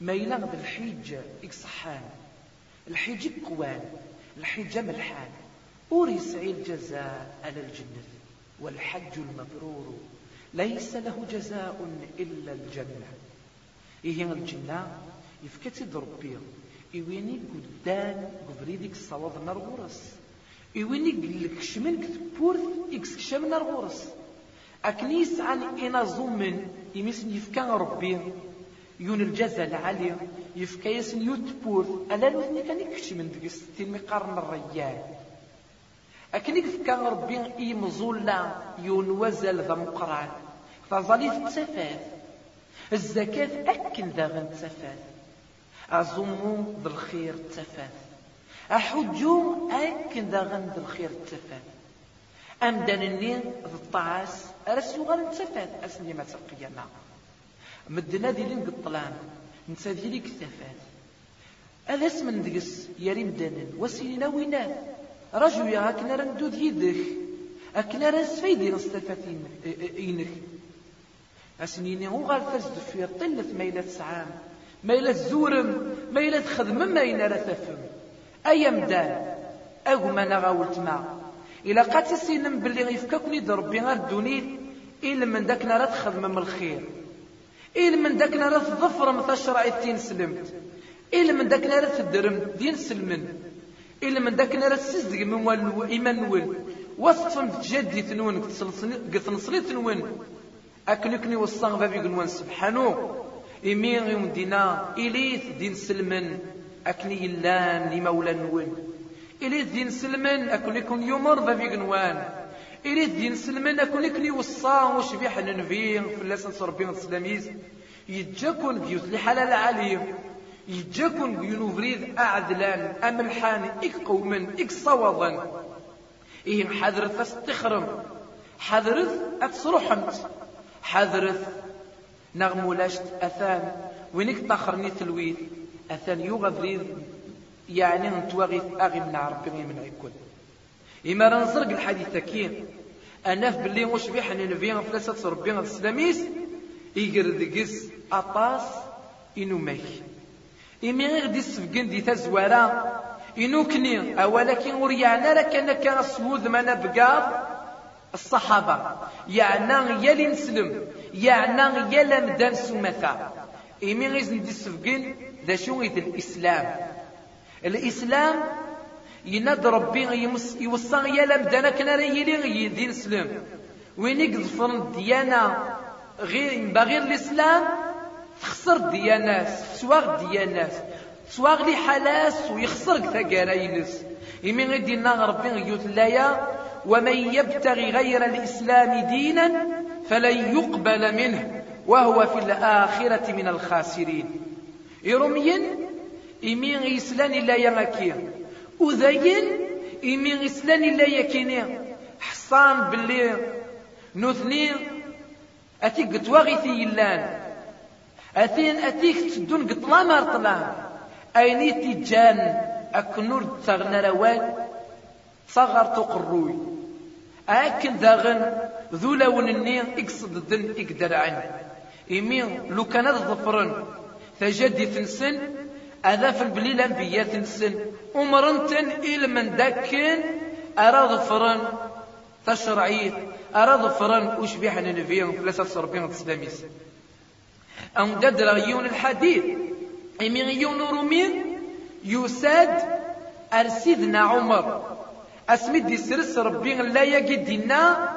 ما إلا غد الحيج إكصحان. الحيج قوان الحيج ملحان أوري يسعي الجزاء على الجنة والحج المبرور. ليس له جزاء إلا الجنة. إيه الجنة يفكتي ربي إويني قدام قبريدك الصواب نار غورس إويني قلك شمن كتبورث إكس كشم نار غورس أكنيس عن إنا زومن يمسن يفكا ربي. يون الجزا العالي يفكا يسن يوتبورث ألا نوثني كان يكشمن دقس تين مقارن الريال أكني فكا ربي إيمزولا يون وزل ذا مقران. فظلي تسفاف الزكاة أكن ذا غن تسفاف أزمو ذا الخير تفاث أحجو أكن ذا غند الخير تفاث أمدن النين ذا الطعاس أرسو غير تفاث أسني ما تقينا مدنا دي لين قطلان نسا دي ليك تفاث هذا اسم ندقس يريم دانن وسيلنا وينات رجو يا هكنا رندود يدك أكنا رنس فيدي نستفاتين إينك. أسنيني هو غير فزد في طلة ميلة سعام ما إلا تزورم ما إلا تخدم ما إلا لا تفهم أي مدان أغما نغاولت ما إلا قات سينم باللي يفككني ربي غير الدونيت إلا من داك نرى تخدم من الخير. إلا من داك نرى تظفر مثل التين سلمت. إلا من داك نرى تدرم دين سلمن. إلا من داك نرى تسزق من والو إيمان ول وصفم تجدي تنون قد نصلي تنون أكنكني وصان بابي قنوان سبحانه. إمي يوم دينا إليث دين سلمن. أكني يلان لمولى نون إليث دين سلمن أكن يكون يمر ذا قنوان. إليث دين سلمن أكن يكون يوصى وشبيح ننفي في اللسان صربين السلاميز. يتجاكن بيوت لحلال عليم يتجاكن بينوفريد أعدلان. أملحان إك قوما إك صوضا إيه حذرت أستخرم. حذرت أتصرحمت حذرت نغمولاشت أثان. وينك تخرني تلويد أثان يوغا بريد يعني نتواغي أغي من ربي من عيكون. إما رنزرق الحديث كين. أناف باللي وش بيح ننفيا فلاسة ربي السلاميس يقردقس أطاس إنو ميك إمي غير دي السفقن دي تزوارا إنو كني أولكن وريانا لك أنك كان السوود ما بقاط الصحابة. يعني يلي نسلم يعني يلا مدان سمثا إيمي غيز ندي السفقين ذا شو الإسلام؟ الإسلام يناد ربي يوصى يا لمدانا كنا يلي دين سلام. وين يقذفر الديانة غير بغير الإسلام؟ تخسر ديانات تسواغ ديانات تسواغ لي حلاس ويخسر ثقالا ينس يمين غيدينا ربي يوت لايا. ومن يبتغي غير الإسلام دينا فلن يقبل منه. وهو في الآخرة من الخاسرين. إرمين إمين إسلام لا يغكي وذين إمين إسلام لا يكيني. حصان باللي نثني أتيك قتواغي يلان. أثين أتيك تدون قطلا مرطلا أيني تجان أكنور تغنى رواد صغر تقروي. أكن داغن ذو لون النين إقصد الدن إقدر عنه إمين لو كان ظفرن تجدي تنسن هذا في البليل أنبياء تنسن أمرنتن إلى من داكن أرى ظفرن تشرعي أرى ظفرن أشبيح ننفيهم ثلاثة صربين تسلاميس. أم ددر يون الحديث. إمين يون رومين. يساد أرسيدنا عمر. أسمد يسرس ربي لا يجدنا.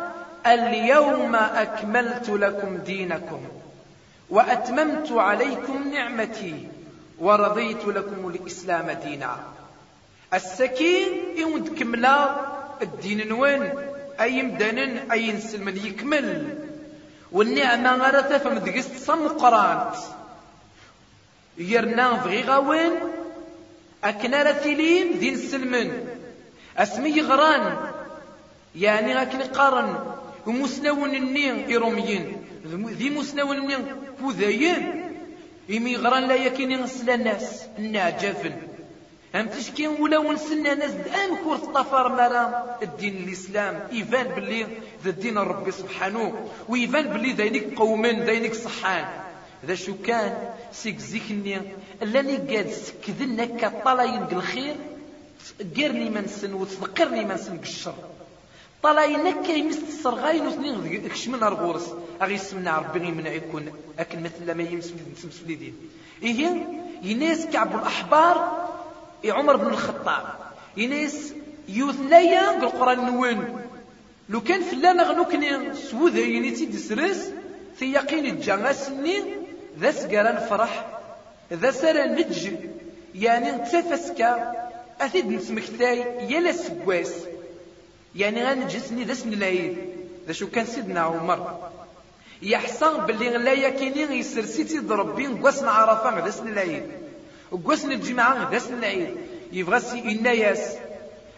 اليوم أكملت لكم دينكم. وأتممت عليكم نعمتي. ورضيت لكم الإسلام دينا. السكين يود كملا الدين نوين أي مدنن أي نسلم يكمل. والنعمة غير تفهم دقست صمقرانت يرنا فغي غاوين أكنا رتيلين دين سلمن. أسمي غران. يعني غاكن قارن. ومسنون النين إيروميين ذي مسنون النين كوذايين إمي غران لا يكين نسل الناس. النعجافن هم تشكين ولا ونسلنا ناس دام كور طفر مرا. الدين الإسلام إيفان باللي ذا الدين ربي سبحانه. وإيفان باللي ذينك قومين ذينك صحان. ذا شو كان؟ سيك زيكني. اللي قاد سكذنا كطلاين الخير قرني منسن وتذكرني منسن بالشر طلاينك يمس الصرغاين وثنين كشمن رغورس أغي سمنا ربي من يكون اكن مثل ما يمس دين إيه يناس كعب الأحبار عمر بن الخطاب. يناس يوث ليا بالقرآن نوين. لو كان فلانا غنوكني سوذا ينيتي دسرس في يقين الجنة سنين ذا سقران فرح ذا سرى نج يعني تفسكا أثيد نسمكتاي يلا سكواس يعني غنجسني ذا اسم العيد ذا شو كان سيدنا عمر. يحسن باللي لا يكيني يسرسيتي ضربين قوسنا عرفان ذا اسم العيد قوسنا الجمعة ذا اسم العيد يبغى سي الناس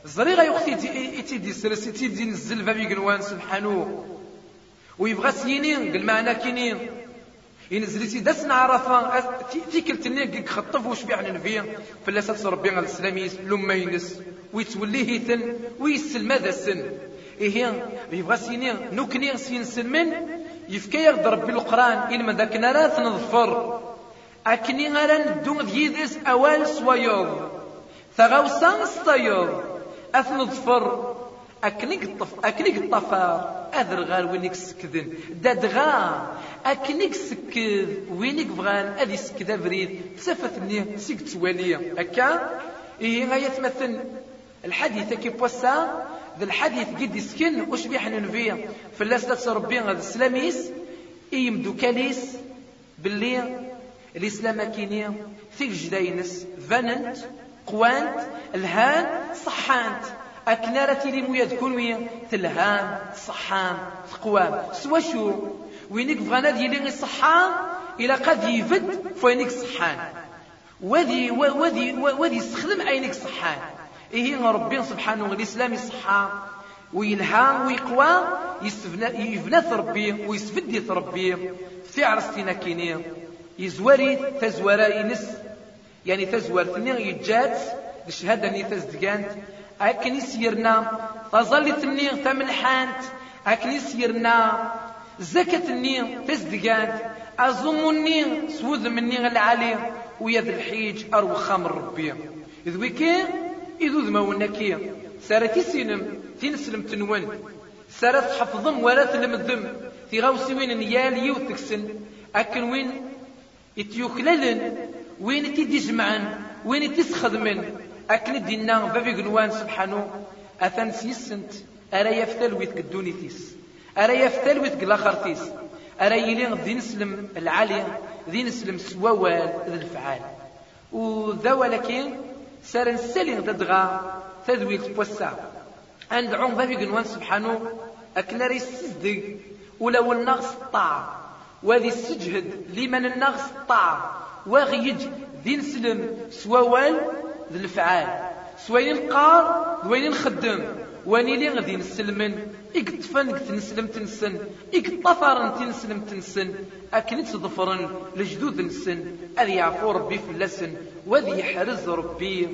زريغا يختي تيدي سرسيتي دي نزل فابي قنوان سبحانه. ويبغى سينين قل معنا كينين ينزل داسنا عرفة. تيكل تنيك خطف وش بيعنا نفيا فلا ساتس ربي على السلام لما ينس. ويتوليه ثن ويسل ماذا السن؟ إيه يبغى سيني نوكني سين سلمن يفكي يقدر ربي القرآن إلما ذاك نراث نظفر أكني غير ندو ذيذس أوال سويض ثغوصا ستيض أثنظفر أكنيك الطف أكنيك الطفار أذر غال وينك سكذن. دادغا أكنيك سكذ. وينك بغان أذي سكذ أبريد تسافت مني سيك أكا؟ إيه غاية تمثل الحديث كي بوسا ذا الحديث قد يسكن وش بيحن نفيا فلاس لا ربي هذا السلاميس يمدو كاليس باللي الإسلام كينيا في جداينس فننت قوانت الهان صحانت. أكنارة لي مويا تكون ويا تلهان صحان تقوام. سوا شو؟ وينك بغانا ديالي الصحان إلى قد يفد فوينك صحان. وذي وذي وذي يستخدم عينك صحان. إيه ربي سبحانه الإسلام يصحى ويلهام ويقوى يفنى ربي ويسفدي ربي. في عرستنا كيني يزوري تزورا ينس. يعني تزور ثني يجات الشهادة ني تزدقانت. أكن يسيرنا تظل تني تملحانت. أكن يسيرنا زكاة الني تزدقانت. أزوم الني سوذ مني العالي. ويا الحيج أرو خامر ربي. إذ ويكي إذو ذما كي سارة سينم تنسلم تنون سارة تحفظم ولا تلمذم في غوصي وين نيال يوثكسن أكن وين يتيوكللن وين تيجمعن وين تسخدمن أكن دينا بابي قنوان سبحانه. أثن سيسنت. أرى يفتل ويتك الدونيتيس أرى يفتل ويتك الآخرتيس أرى يلي ذي نسلم العالي. ذي نسلم سووال ذي الفعال. وذا ولكن سار نسالي دغا تذويل تبوسا عند عون بابي قنوان سبحانه أكن ريس صدق ولو النغس طاع وذي السجهد لمن النغس طاع وغيج ذي نسلم سووال ذي الفعال. سوين قار وين نخدم واني لي غادي نسلمن اكتفن تنسلم تنسن اكتفرن تنسلم تنسن اكن تظفرن لجدود نسن أذي يعفو ربي فلسن وذي يحرز ربي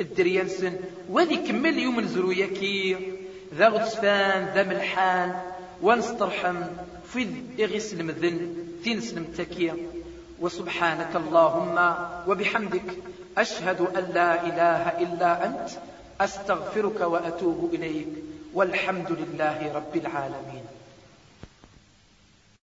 الدريانسن وذي كمل يوم نزروياكي ذا غتفان ذا ملحان ونسترحم في إغيس المذن تنسلم تكيا وسبحانك اللهم وبحمدك أشهد أن لا إله إلا أنت أستغفرك وأتوب إليك والحمد لله رب العالمين.